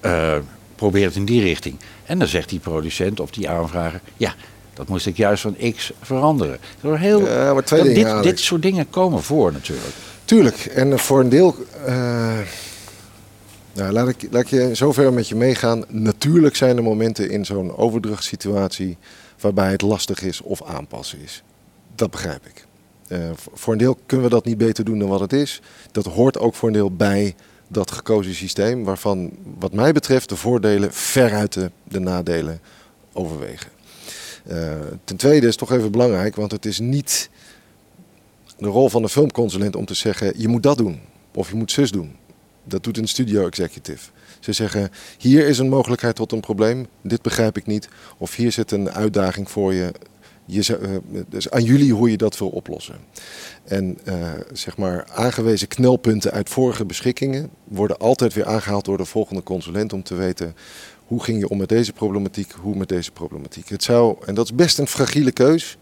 Eh, probeer het in die richting. En dan zegt die producent of die aanvrager: ja, dat moest ik juist van X veranderen. Heel, Ja, maar twee dingen, dit, dit soort dingen komen voor natuurlijk. Tuurlijk, en voor een deel. Nou, laat, ik, laat ik je zover met je meegaan. Natuurlijk zijn er momenten in zo'n overdrachtssituatie waarbij het lastig is of aanpassen is. Dat begrijp ik. Eh, voor- voor een deel kunnen we dat niet beter doen dan wat het is. Dat hoort ook voor een deel bij dat gekozen systeem, waarvan wat mij betreft de voordelen veruit de, de nadelen overwegen. Eh, ten tweede is toch even belangrijk, want het is niet de rol van de filmconsulent om te zeggen: je moet dat doen of je moet zus doen. Dat doet een studio executive. Ze zeggen: hier is een mogelijkheid tot een probleem, dit begrijp ik niet. Of hier zit een uitdaging voor je. je eh, dus aan jullie hoe je dat wil oplossen. En eh, zeg maar aangewezen knelpunten uit vorige beschikkingen worden altijd weer aangehaald door de volgende consulent om te weten hoe ging je om met deze problematiek, hoe met deze problematiek. Het zou, en dat is best een fragiele keus,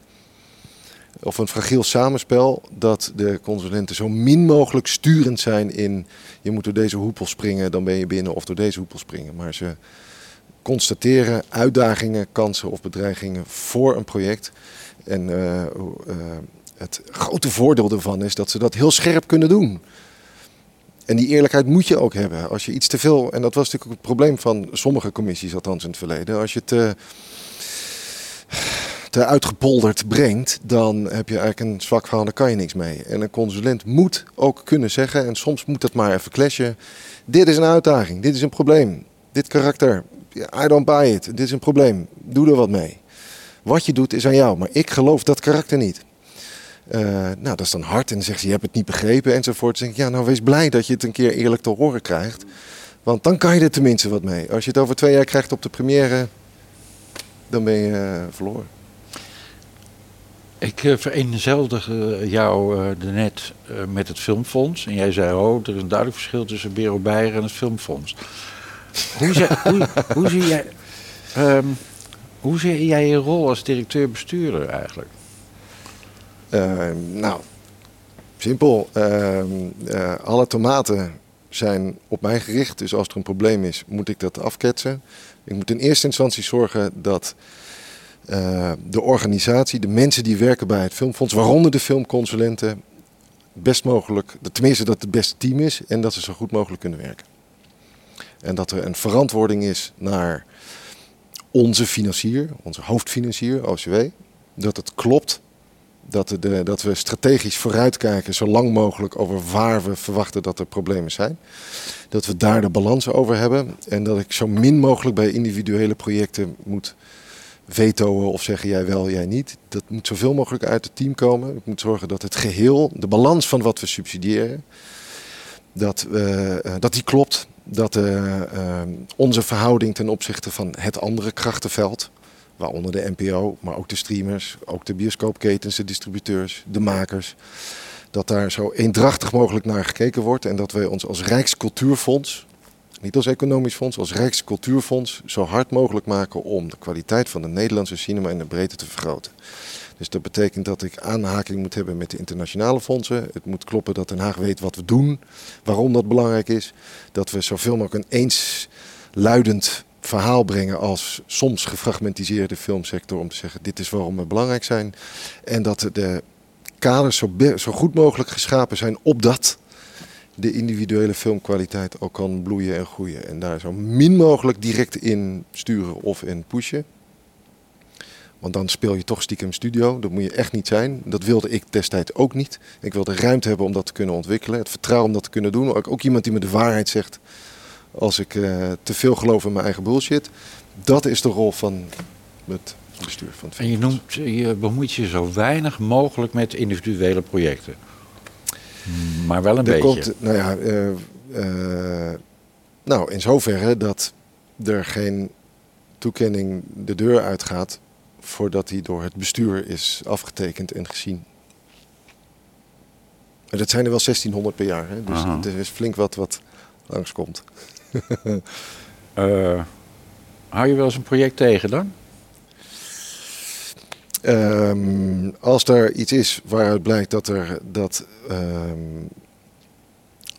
of een fragiel samenspel, dat de consulenten zo min mogelijk sturend zijn in je moet door deze hoepel springen, dan ben je binnen, of door deze hoepel springen. Maar ze constateren uitdagingen, kansen of bedreigingen voor een project. En eh, eh, het grote voordeel ervan is dat ze dat heel scherp kunnen doen. En die eerlijkheid moet je ook hebben. Als je iets te veel, en dat was natuurlijk ook het probleem van sommige commissies, althans in het verleden. Als je te, te uitgepolderd brengt, dan heb je eigenlijk een zwak verhaal, daar kan je niks mee. En een consulent moet ook kunnen zeggen, en soms moet het maar even clashen. Dit is een uitdaging, dit is een probleem. Dit karakter, I don't buy it, dit is een probleem. Doe er wat mee. Wat je doet is aan jou, maar ik geloof dat karakter niet. Eh, nou, dat is dan hard. En dan zegt ze, je hebt het niet begrepen enzovoort. Dan denk ja, nou wees blij dat je het een keer eerlijk te horen krijgt. Want dan kan je er tenminste wat mee. Als je het over twee jaar krijgt op de première, dan ben je eh, verloren. Ik uh, vereenzeldigde jou uh, net uh, met het Filmfonds. En jij zei, oh, er is een duidelijk verschil tussen Bero Beijer en het Filmfonds. Hoe, zie, [LAUGHS] hoe, hoe, zie jij, um, hoe zie jij je rol als directeur-bestuurder eigenlijk? Uh, nou, simpel. Uh, alle tomaten zijn op mij gericht. Dus als er een probleem is, moet ik dat afketsen. Ik moet in eerste instantie zorgen dat uh, de organisatie, de mensen die werken bij het Filmfonds, waaronder de filmconsulenten, best mogelijk, tenminste dat het beste team is en dat ze zo goed mogelijk kunnen werken. En dat er een verantwoording is naar onze financier, onze hoofdfinancier, OCW. Dat het klopt dat, dat, we strategisch vooruitkijken zo lang mogelijk over waar we verwachten dat er problemen zijn. Dat we daar de balans over hebben. En dat ik zo min mogelijk bij individuele projecten moet vetoen of zeggen jij wel, jij niet. Dat moet zoveel mogelijk uit het team komen. Ik moet zorgen dat het geheel, de balans van wat we subsidiëren, dat, uh, dat die klopt. Dat uh, onze verhouding ten opzichte van het andere krachtenveld, waaronder de NPO, maar ook de streamers, ook de bioscoopketens, de distributeurs, de makers. Dat daar zo eendrachtig mogelijk naar gekeken wordt en dat wij ons als Rijkscultuurfonds, niet als economisch fonds, als Rijkscultuurfonds zo hard mogelijk maken om de kwaliteit van de Nederlandse cinema in de breedte te vergroten. Dus dat betekent dat ik aanhaking moet hebben met de internationale fondsen. Het moet kloppen dat Den Haag weet wat we doen, waarom dat belangrijk is. Dat we zoveel mogelijk een eensluidend verhaal brengen als soms gefragmentiseerde filmsector om te zeggen dit is waarom we belangrijk zijn. En dat de kaders zo, zo goed mogelijk geschapen zijn opdat de individuele filmkwaliteit ook kan bloeien en groeien. En daar zo min mogelijk direct in sturen of in pushen. Want dan speel je toch stiekem studio. Dat moet je echt niet zijn. Dat wilde ik destijds ook niet. Ik wilde ruimte hebben om dat te kunnen ontwikkelen. Het vertrouwen om dat te kunnen doen. Ook, ook iemand die me de waarheid zegt als ik uh, te veel geloof in mijn eigen bullshit. Dat is de rol van het bestuur van het En je, noemt, je bemoeit je zo weinig mogelijk met individuele projecten. Maar wel een er beetje. Komt, nou ja, uh, uh, nou in zoverre dat er geen toekenning de deur uitgaat voordat hij door het bestuur is afgetekend en gezien. En dat zijn er wel 1600 per jaar, hè? dus Aha. er is flink wat wat langskomt. uh, [LAUGHS] hou je wel eens een project tegen dan? Ehm, als er iets is waaruit blijkt dat er dat. ehm,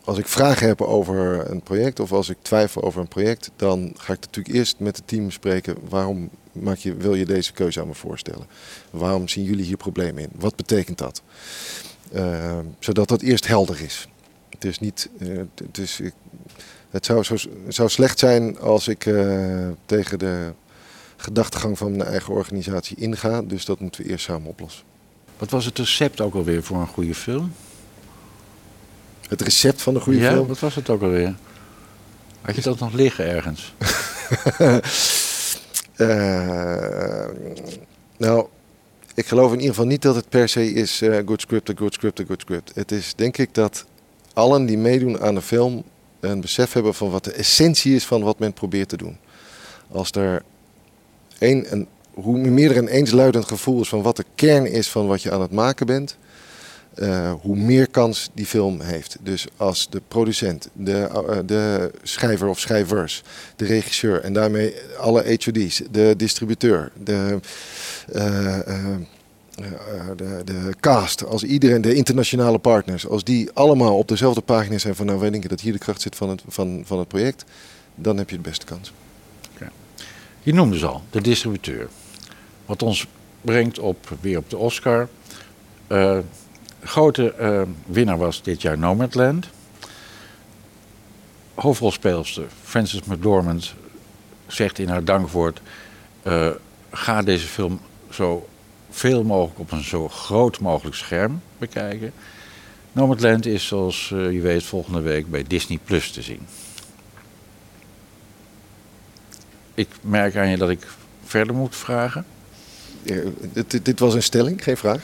als ik vragen heb over een project of als ik twijfel over een project, dan ga ik natuurlijk eerst met het team spreken. Waarom maak je, wil je deze keuze aan me voorstellen? Waarom zien jullie hier problemen in? Wat betekent dat? Ehm, zodat dat eerst helder is. Het is niet. eh, het- is, ik- zou, zou slecht zijn als ik eh, tegen de gedachtegang van mijn eigen organisatie inga. Dus dat moeten we eerst samen oplossen. Wat was het recept ook alweer voor een goede film? Het recept van een goede ja, film. wat was het ook alweer? Had je dat nog liggen ergens? [LAUGHS] Eh, nou, ik geloof in ieder geval niet dat het per se is eh, good script, a good script, a good script. Het is denk ik dat allen die meedoen aan de film een besef hebben van wat de essentie is van wat men probeert te doen. Als er een, hoe meer er een eensluidend gevoel is van wat de kern is van wat je aan het maken bent, eh, hoe meer kans die film heeft. Dus als de producent, de, eh, de schrijver of schrijvers, de regisseur en daarmee alle HOD's, de distributeur, de, eh, de, de cast, als iedereen, de internationale partners, als die allemaal op dezelfde pagina zijn van nou wij denken dat hier de kracht zit van het, van, van het project, dan heb je de beste kans. Je noemde ze al, de distributeur. Wat ons brengt op, weer op de Oscar. Eh, grote eh, winnaar was dit jaar Nomadland. Hoofdrolspeelster Frances McDormand zegt in haar dankwoord... eh, ga deze film zo veel mogelijk op een zo groot mogelijk scherm bekijken. Nomadland is, zoals je weet, volgende week bij Disney Plus te zien. Ik merk aan je dat ik verder moet vragen. Eh, dit, dit was een stelling, geen vraag.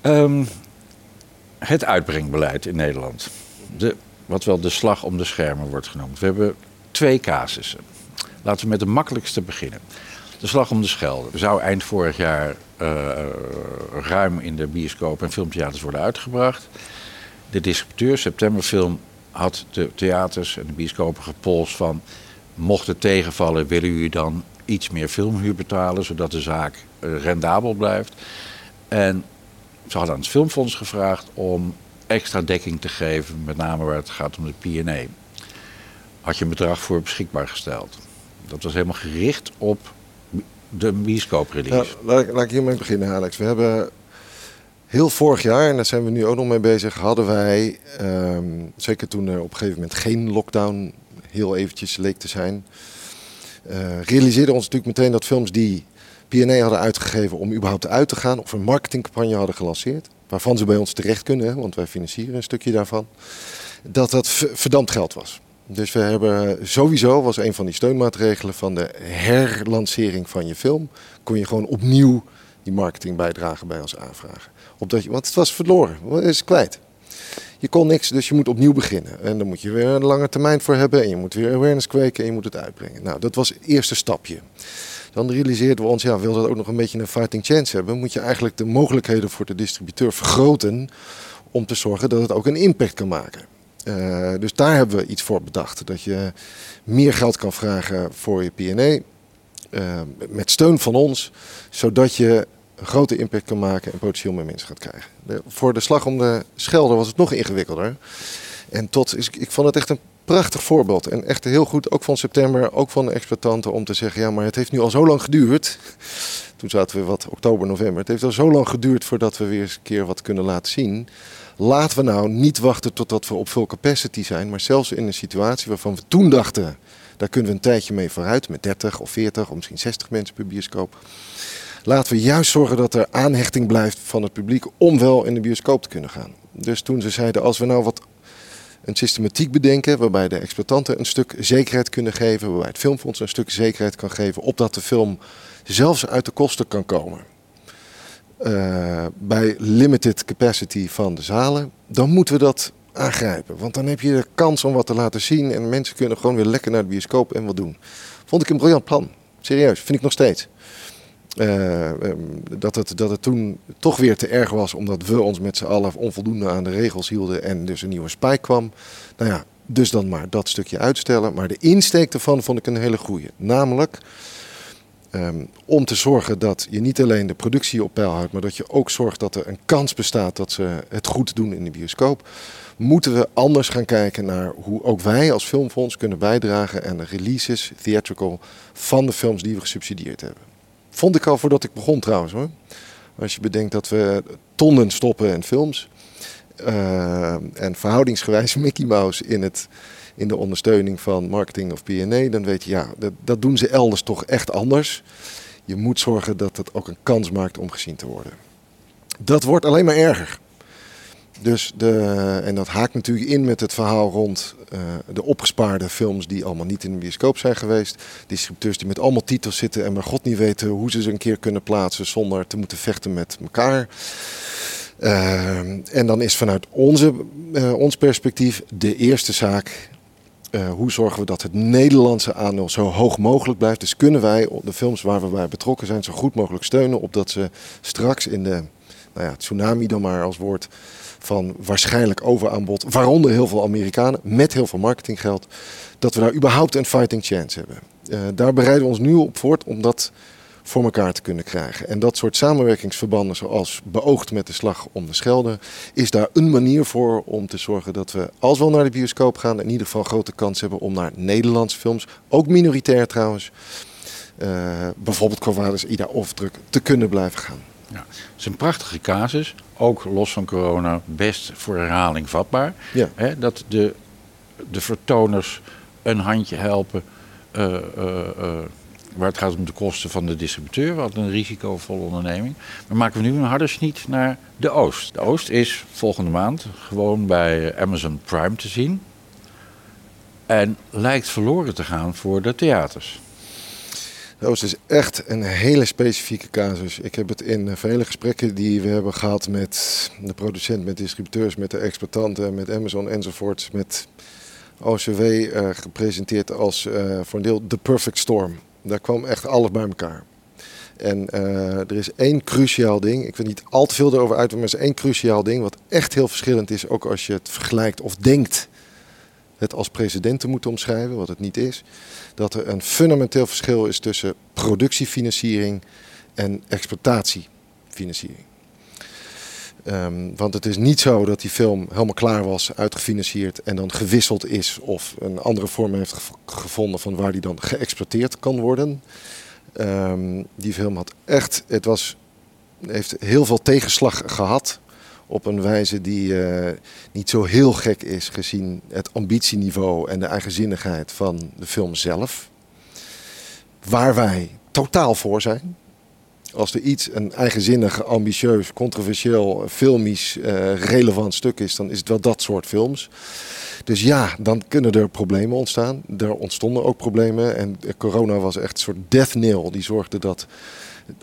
Ehm, het uitbrengbeleid in Nederland. De, wat wel de slag om de schermen wordt genoemd. We hebben twee casussen. Laten we met de makkelijkste beginnen. De slag om de Schelde zou eind vorig jaar eh, ruim in de bioscoop en filmtheaters worden uitgebracht. De distributeur, Septemberfilm, had de theaters en de bioscopen gepolst van... mocht het tegenvallen, willen jullie dan iets meer filmhuur betalen... zodat de zaak eh, rendabel blijft. En ze hadden aan het Filmfonds gevraagd om extra dekking te geven, met name waar het gaat om de P&A. Had je een bedrag voor beschikbaar gesteld. Dat was helemaal gericht op de bioscooprelease. Nou, laat, laat ik hiermee beginnen, Alex. We hebben heel vorig jaar, en daar zijn we nu ook nog mee bezig, hadden wij, ehm, zeker toen er op een gegeven moment geen lockdown heel eventjes leek te zijn, eh realiseerden ons natuurlijk meteen dat films die P&A hadden uitgegeven om überhaupt uit te gaan, of een marketingcampagne hadden gelanceerd, waarvan ze bij ons terecht kunnen, want wij financieren een stukje daarvan, dat dat verdampt geld was. Dus we hebben sowieso, was een van die steunmaatregelen van de herlancering van je film, kon je gewoon opnieuw die marketingbijdrage bij ons aanvragen. Opdat je, want het was verloren, het is kwijt. Je kon niks, dus je moet opnieuw beginnen. En dan moet je weer een lange termijn voor hebben. En je moet weer awareness kweken en je moet het uitbrengen. Nou, dat was het eerste stapje. Dan realiseerden we ons, ja, wil dat ook nog een beetje een fighting chance hebben, moet je eigenlijk de mogelijkheden voor de distributeur vergroten om te zorgen dat het ook een impact kan maken. Uh, dus daar hebben we iets voor bedacht. Dat je meer geld kan vragen voor je P&A. Uh, met steun van ons, zodat je een grote impact kan maken en potentieel meer mensen gaat krijgen. Voor de slag om de Schelde was het nog ingewikkelder. En tot, is, ik vond het echt een prachtig voorbeeld. En echt heel goed, ook van september, ook van de exploitanten, om te zeggen: ja, maar het heeft nu al zo lang geduurd. [LAUGHS] Toen zaten we wat oktober, november. Het heeft al zo lang geduurd voordat we weer eens een keer wat kunnen laten zien. Laten we nou niet wachten totdat we op full capacity zijn, maar zelfs in een situatie waarvan we toen dachten: daar kunnen we een tijdje mee vooruit, met 30 of 40 of misschien 60 mensen per bioscoop. Laten we juist zorgen dat er aanhechting blijft van het publiek om wel in de bioscoop te kunnen gaan. Dus toen ze zeiden: als we nou wat een systematiek bedenken waarbij de exploitanten een stuk zekerheid kunnen geven, waarbij het filmfonds een stuk zekerheid kan geven, opdat de film zelfs uit de kosten kan komen. Uh, bij limited capacity van de zalen, dan moeten we dat aangrijpen. Want dan heb je de kans om wat te laten zien en mensen kunnen gewoon weer lekker naar de bioscoop en wat doen. Vond ik een briljant plan. Serieus, vind ik nog steeds. Uh, um, dat, het, dat het toen toch weer te erg was, omdat we ons met z'n allen onvoldoende aan de regels hielden en dus een nieuwe spike kwam. Nou ja, dus dan maar dat stukje uitstellen. Maar de insteek ervan vond ik een hele goeie. Namelijk, Ehm, om te zorgen dat je niet alleen de productie op peil houdt, maar dat je ook zorgt dat er een kans bestaat dat ze het goed doen in de bioscoop. Moeten we anders gaan kijken naar hoe ook wij als filmfonds kunnen bijdragen aan de releases, theatrical, van de films die we gesubsidieerd hebben. Vond ik al voordat ik begon trouwens hoor. Als je bedenkt dat we tonnen stoppen in films. Uh, en verhoudingsgewijs [LAUGHS] Mickey Mouse in, het, in de ondersteuning van marketing of P&A, dan weet je, ja, dat, dat doen ze elders toch echt anders. Je moet zorgen dat het ook een kans maakt om gezien te worden. Dat wordt alleen maar erger. Dus de, en dat haakt natuurlijk in met het verhaal rond uh, de opgespaarde films die allemaal niet in de bioscoop zijn geweest. Distributeurs die met allemaal titels zitten en maar god niet weten hoe ze ze een keer kunnen plaatsen zonder te moeten vechten met elkaar. Uh, en dan is vanuit onze, uh, ons perspectief de eerste zaak. Hoe zorgen we dat het Nederlandse aandeel zo hoog mogelijk blijft? Dus kunnen wij de films waar we bij betrokken zijn zo goed mogelijk steunen, opdat ze straks in de nou ja, tsunami dan maar als woord van waarschijnlijk overaanbod, waaronder heel veel Amerikanen met heel veel marketinggeld, dat we daar überhaupt een fighting chance hebben. Uh, daar bereiden we ons nu op voort om dat voor elkaar te kunnen krijgen. En dat soort samenwerkingsverbanden, zoals beoogd met de slag om de Schelde, is daar een manier voor om te zorgen dat we, als we naar de bioscoop gaan, in ieder geval grote kans hebben om naar Nederlandse films, ook minoritair trouwens, uh, bijvoorbeeld Covadis, Ida of Druk, te kunnen blijven gaan. Ja, het is een prachtige casus, ook los van corona, best voor herhaling vatbaar. Ja. Hè, dat de, de vertoners een handje helpen uh, uh, uh, waar het gaat om de kosten van de distributeur, wat een risicovolle onderneming. Maar maken we nu een harde sniet naar de Oost. De Oost is volgende maand gewoon bij Amazon Prime te zien. En lijkt verloren te gaan voor de theaters. De Oost is echt een hele specifieke casus. Ik heb het in vele gesprekken die we hebben gehad met de producent, met distributeurs, met de exploitanten, met Amazon enzovoort, met OCW uh, gepresenteerd als uh, voor een deel de perfect storm. Daar kwam echt alles bij elkaar. En er is één cruciaal ding, ik wil niet al te veel erover uit, maar er is één cruciaal ding wat echt heel verschillend is, ook als je het vergelijkt of denkt het als president te moeten omschrijven, wat het niet is. Dat er een fundamenteel verschil is tussen productiefinanciering en exploitatiefinanciering. Um, want het is niet zo dat die film helemaal klaar was, uitgefinancierd en dan gewisseld is of een andere vorm heeft gevonden van waar die dan geëxploiteerd kan worden. Um, die film had echt, het was, heeft heel veel tegenslag gehad op een wijze die uh, niet zo heel gek is gezien het ambitieniveau en de eigenzinnigheid van de film zelf. Waar wij totaal voor zijn. Als er iets een eigenzinnig, ambitieus, controversieel, filmisch, uh, relevant stuk is, dan is het wel dat soort films. Dus ja, dan kunnen er problemen ontstaan. Er ontstonden ook problemen. En corona was echt een soort death nail. Die zorgde dat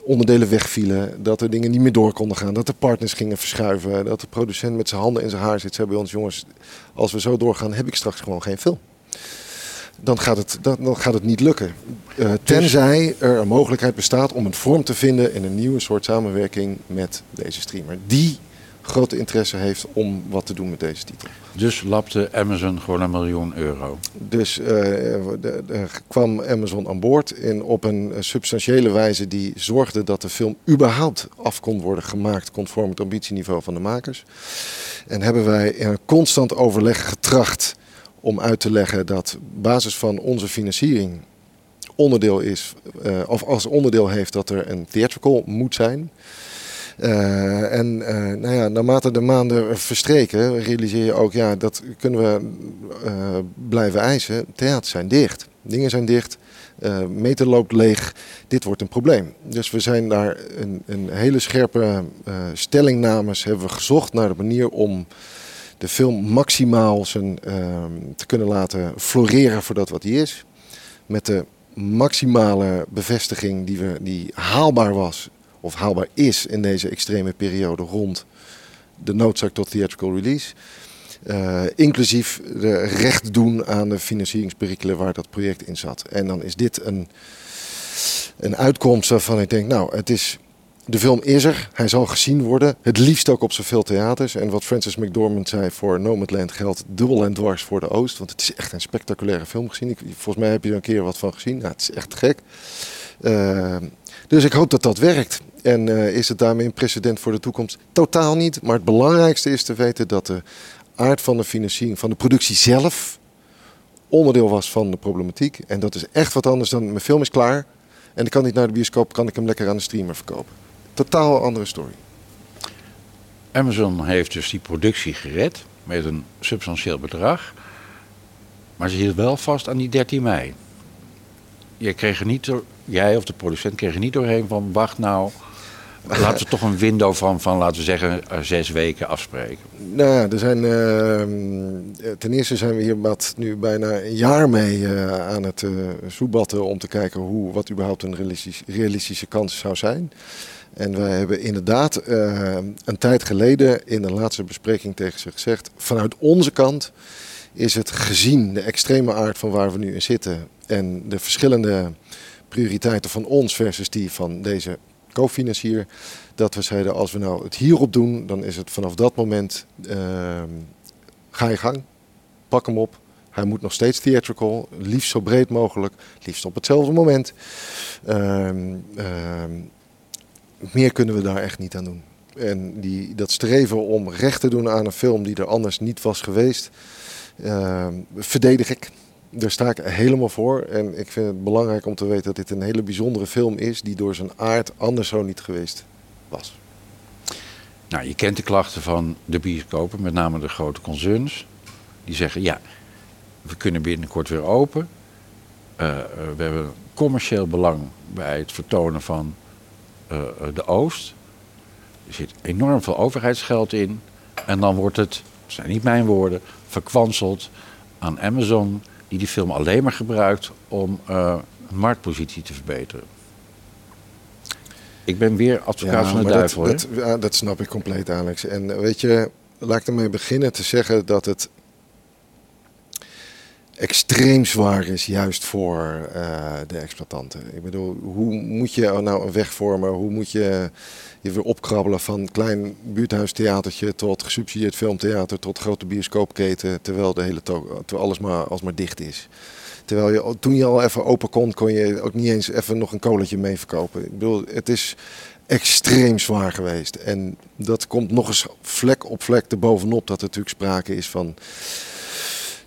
onderdelen wegvielen, dat er dingen niet meer door konden gaan, dat de partners gingen verschuiven, dat de producent met zijn handen in zijn haar zit. Zei bij ons, jongens, als we zo doorgaan, heb ik straks gewoon geen film. Dan gaat het, dan gaat het niet lukken. Uh, tenzij er een mogelijkheid bestaat om een vorm te vinden in een nieuwe soort samenwerking met deze streamer. Die grote interesse heeft om wat te doen met deze titel. Dus lapte Amazon gewoon een miljoen euro? Dus uh, de, de, kwam Amazon aan boord in, op een substantiële wijze die zorgde dat de film überhaupt af kon worden gemaakt conform het ambitieniveau van de makers. En hebben wij in een constant overleg getracht om uit te leggen dat basis van onze financiering onderdeel is, uh, of als onderdeel heeft dat er een theatrical moet zijn. Uh, en uh, nou ja, naarmate de maanden verstreken, realiseer je ook, ja, dat kunnen we uh, blijven eisen. Theaters zijn dicht, dingen zijn dicht, meter loopt leeg. Dit wordt een probleem. Dus we zijn daar een, een hele scherpe stellingnames hebben we gezocht naar de manier om de film maximaal zijn, te kunnen laten floreren voor dat wat hij is. Met de maximale bevestiging die, we, die haalbaar was of haalbaar is in deze extreme periode rond de noodzaak tot theatrical release. Uh, inclusief de recht doen aan de financieringsperikelen waar dat project in zat. En dan is dit een, een uitkomst waarvan ik denk, nou, het is, de film is er, hij zal gezien worden. Het liefst ook op zoveel theaters. En wat Francis McDormand zei voor Nomadland geldt dubbel en dwars voor de Oost. Want het is echt een spectaculaire film gezien. Ik, volgens mij heb je er een keer wat van gezien. Nou, het is echt gek. Uh, dus ik hoop dat dat werkt. En uh, is het daarmee een precedent voor de toekomst? Totaal niet. Maar het belangrijkste is te weten dat de aard van de financiering van de productie zelf onderdeel was van de problematiek. En dat is echt wat anders dan mijn film is klaar. En ik kan niet naar de bioscoop, kan ik hem lekker aan de streamer verkopen. Totaal andere story. Amazon heeft dus die productie gered met een substantieel bedrag. Maar ze hield wel vast aan die 13 mei. Je kreeg er niet jij of de producent kreeg niet doorheen van wacht nou. Laten we toch een window van, van laten we zeggen, eh, zes weken afspreken. Nou er zijn, uh, ten eerste zijn we hier wat nu bijna een jaar mee aan het soebatten om te kijken hoe, wat überhaupt een realistisch, realistische kans zou zijn. En wij hebben inderdaad een tijd geleden in de laatste bespreking tegen ze gezegd, vanuit onze kant is het gezien de extreme aard van waar we nu in zitten en de verschillende prioriteiten van ons versus die van deze co-financier, dat we zeiden als we nou het hierop doen, dan is het vanaf dat moment uh, ga je gang, pak hem op. Hij moet nog steeds theatrical, liefst zo breed mogelijk, liefst op hetzelfde moment. Uh, meer kunnen we daar echt niet aan doen. En die, dat streven om recht te doen aan een film die er anders niet was geweest, ehm, verdedig ik daar sta ik helemaal voor. En ik vind het belangrijk om te weten dat dit een hele bijzondere film is die door zijn aard anders zo niet geweest was. Nou, je kent de klachten van de bioscopen, met name de grote concerns. Die zeggen, ja, we kunnen binnenkort weer open. Uh, we hebben commercieel belang bij het vertonen van uh, de Oost. Er zit enorm veel overheidsgeld in. En dan wordt het, dat zijn niet mijn woorden, verkwanseld aan Amazon die die film alleen maar gebruikt om uh, een marktpositie te verbeteren. Ik ben weer advocaat van de duivel. Dat, dat, ja, dat snap ik compleet, Alex. En eh, weet je, laat ik ermee beginnen te zeggen dat het extreem zwaar is, juist voor uh, de exploitanten. Ik bedoel, hoe moet je nou een weg vormen? Hoe moet je je weer opkrabbelen van klein buurthuistheatertje tot gesubsidieerd filmtheater tot grote bioscoopketen, terwijl, de hele terwijl alles maar dicht is. Terwijl je, toen je al even open kon, kon je ook niet eens even nog een koletje mee verkopen. Ik bedoel, het is extreem zwaar geweest. En dat komt nog eens vlek op vlek erbovenop dat er natuurlijk sprake is van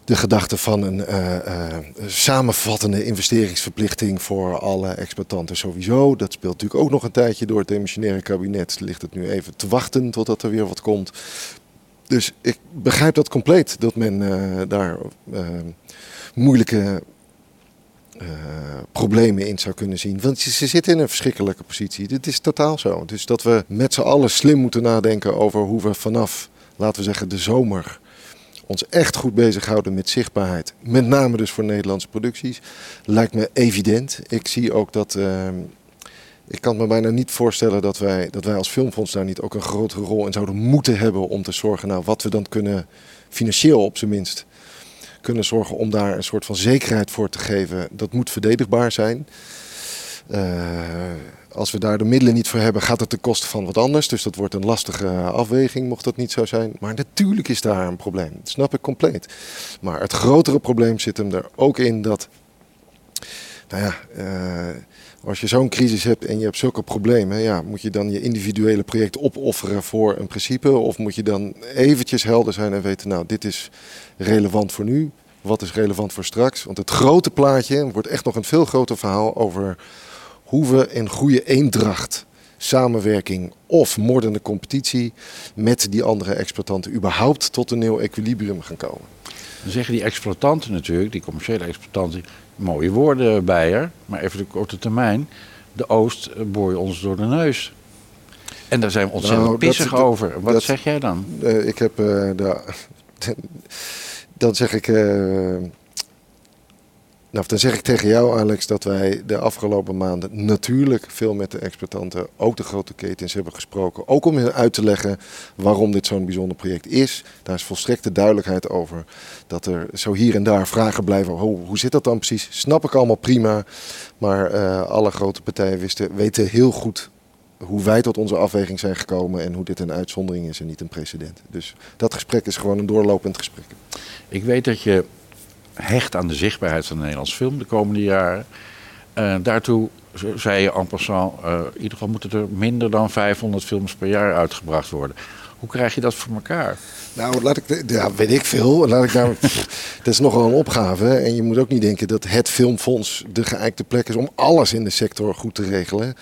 de gedachte van een uh, samenvattende investeringsverplichting voor alle exploitanten sowieso. Dat speelt natuurlijk ook nog een tijdje door het demissionaire kabinet. Ligt het nu even te wachten totdat er weer wat komt. Dus ik begrijp dat compleet, dat men uh, daar moeilijke problemen in zou kunnen zien. Want ze zitten in een verschrikkelijke positie. Dit is totaal zo. Dus dat we met z'n allen slim moeten nadenken over hoe we vanaf, laten we zeggen, de zomer ons echt goed bezighouden met zichtbaarheid. Met name dus voor Nederlandse producties. Lijkt me evident. Ik zie ook dat. Uh, ik kan me bijna niet voorstellen dat wij, dat wij als Filmfonds daar niet ook een grotere rol in zouden moeten hebben. om te zorgen nou, wat we dan kunnen, financieel op zijn minst, kunnen zorgen om daar een soort van zekerheid voor te geven. Dat moet verdedigbaar zijn. Uh, als we daar de middelen niet voor hebben, gaat het ten koste van wat anders. Dus dat wordt een lastige afweging, mocht dat niet zo zijn. Maar natuurlijk is daar een probleem. Dat snap ik compleet. Maar het grotere probleem zit hem er ook in dat. Nou ja, uh, als je zo'n crisis hebt en je hebt zulke problemen, ja, moet je dan je individuele project opofferen voor een principe? Of moet je dan eventjes helder zijn en weten, nou, dit is relevant voor nu, wat is relevant voor straks? Want het grote plaatje wordt echt nog een veel groter verhaal over hoe we in goede eendracht, samenwerking of moordende competitie met die andere exploitanten überhaupt tot een nieuw equilibrium gaan komen. Dan zeggen die exploitanten natuurlijk, die commerciële exploitanten, mooie woorden bij er, maar even de korte termijn. De Oost eh, boor ons door de neus. En daar zijn we ontzettend nou, pissig over. Wat zeg jij dan? Uh, ik heb uh, [LAUGHS] dan zeg ik. Uh, nou, dan zeg ik tegen jou, Alex, dat wij de afgelopen maanden natuurlijk veel met de exploitanten, ook de grote ketens, hebben gesproken. Ook om uit te leggen waarom dit zo'n bijzonder project is. Daar is volstrekte duidelijkheid over. Dat er zo hier en daar vragen blijven. Hoe, hoe zit dat dan precies? Snap ik allemaal prima. Maar uh, alle grote partijen wisten, weten heel goed hoe wij tot onze afweging zijn gekomen en hoe dit een uitzondering is en niet een precedent. Dus dat gesprek is gewoon een doorlopend gesprek. Ik weet dat je hecht aan de zichtbaarheid van de Nederlandse film de komende jaren. uh, daartoe zei je en passant, uh, in ieder geval moeten er minder dan 500 films per jaar uitgebracht worden. Hoe krijg je dat voor elkaar? Nou, laat ik, ja, weet ik veel. Laat ik daar, [LAUGHS] dat is nogal een opgave. En je moet ook niet denken dat het filmfonds de geëikte plek is om alles in de sector goed te regelen.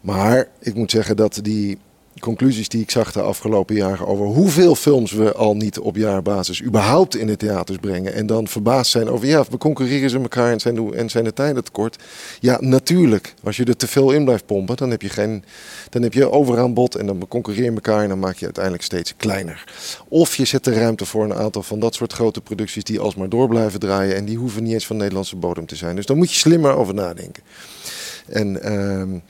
Maar ik moet zeggen dat die conclusies die ik zag de afgelopen jaren over hoeveel films we al niet op jaarbasis überhaupt in de theaters brengen. En dan verbaasd zijn over, ja, we concurreren ze elkaar en zijn, en zijn de tijden tekort. Ja, natuurlijk. Als je er te veel in blijft pompen, dan heb je, geen, dan heb je overaanbod en dan concurreer je elkaar en dan maak je uiteindelijk steeds kleiner. Of je zet de ruimte voor een aantal van dat soort grote producties die alsmaar door blijven draaien en die hoeven niet eens van Nederlandse bodem te zijn. Dus daar moet je slimmer over nadenken. En... Uh,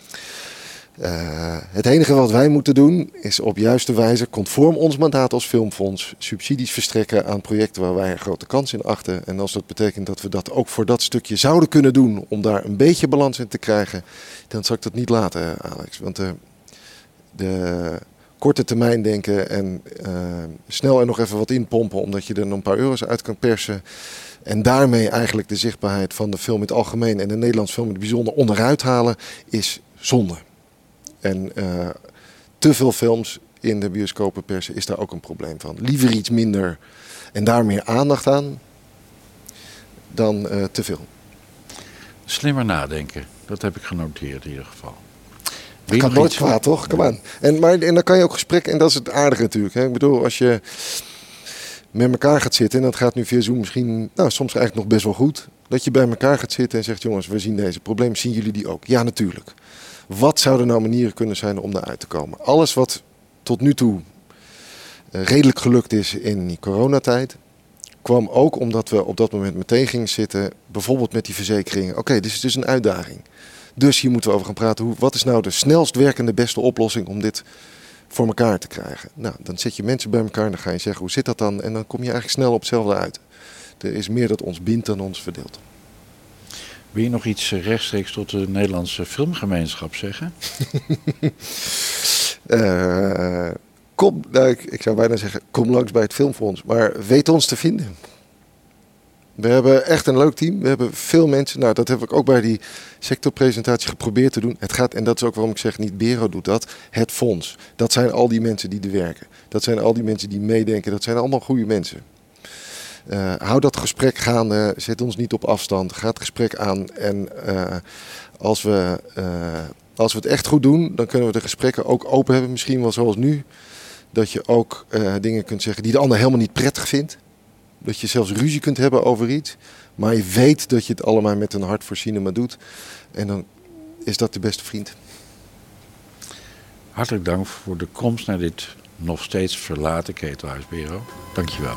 uh, het enige wat wij moeten doen is op juiste wijze, conform ons mandaat als filmfonds, subsidies verstrekken aan projecten waar wij een grote kans in achten. En als dat betekent dat we dat ook voor dat stukje zouden kunnen doen om daar een beetje balans in te krijgen, dan zal ik dat niet laten, Alex. Want de, de korte termijn denken en uh, snel er nog even wat inpompen omdat je er nog een paar euro's uit kan persen. En daarmee eigenlijk de zichtbaarheid van de film in het algemeen en de Nederlandse film in het bijzonder onderuit halen, is zonde. En uh, te veel films in de bioscopen persen is daar ook een probleem van. Liever iets minder en daar meer aandacht aan dan uh, te veel. Slimmer nadenken, dat heb ik genoteerd in ieder geval. Dat kan nooit kwaad, toch? Kom aan. En, maar, en dan kan je ook gesprek, en dat is het aardige natuurlijk. Hè? Ik bedoel, als je met elkaar gaat zitten, en dat gaat nu via Zoom misschien, nou, soms eigenlijk nog best wel goed. Dat je bij elkaar gaat zitten en zegt, jongens, we zien deze problemen, zien jullie die ook? Ja, natuurlijk. Wat zouden nou manieren kunnen zijn om daaruit te komen? Alles wat tot nu toe eh, redelijk gelukt is in die coronatijd, kwam ook omdat we op dat moment meteen gingen zitten, bijvoorbeeld met die verzekeringen. Oké, dit is dus een uitdaging. Dus hier moeten we over gaan praten. Hoe, wat is nou de snelst werkende beste oplossing om dit voor elkaar te krijgen? Nou, dan zet je mensen bij elkaar en dan ga je zeggen hoe zit dat dan? En dan kom je eigenlijk snel op hetzelfde uit. Er is meer dat ons bindt dan ons verdeelt. Wil je nog iets eh, rechtstreeks tot de Nederlandse filmgemeenschap zeggen? uh, [LAUGHS] kom, nou, ik, ik, zou bijna zeggen, kom langs bij het Filmfonds. Maar weet ons te vinden. We hebben echt een leuk team. We hebben veel mensen. Nou, dat heb ik ook bij die sectorpresentatie geprobeerd te doen. Het gaat, en dat is ook waarom ik zeg, niet Bero doet dat. Het fonds. Dat zijn al die mensen die er werken. Dat zijn al die mensen die meedenken. Dat zijn allemaal goede mensen. Uh, hou dat gesprek gaande, zet ons niet op afstand, ga het gesprek aan. En uh, als, we, uh, als we het echt goed doen, dan kunnen we de gesprekken ook open hebben. Misschien wel zoals nu. Dat je ook dingen kunt zeggen die de ander helemaal niet prettig vindt. Dat je zelfs ruzie kunt hebben over iets. Maar je weet dat je het allemaal met een hart voor cinema doet. En dan is dat de beste vriend. Hartelijk dank voor de komst naar dit nog steeds verlaten ketelhuisbureau. Dankjewel.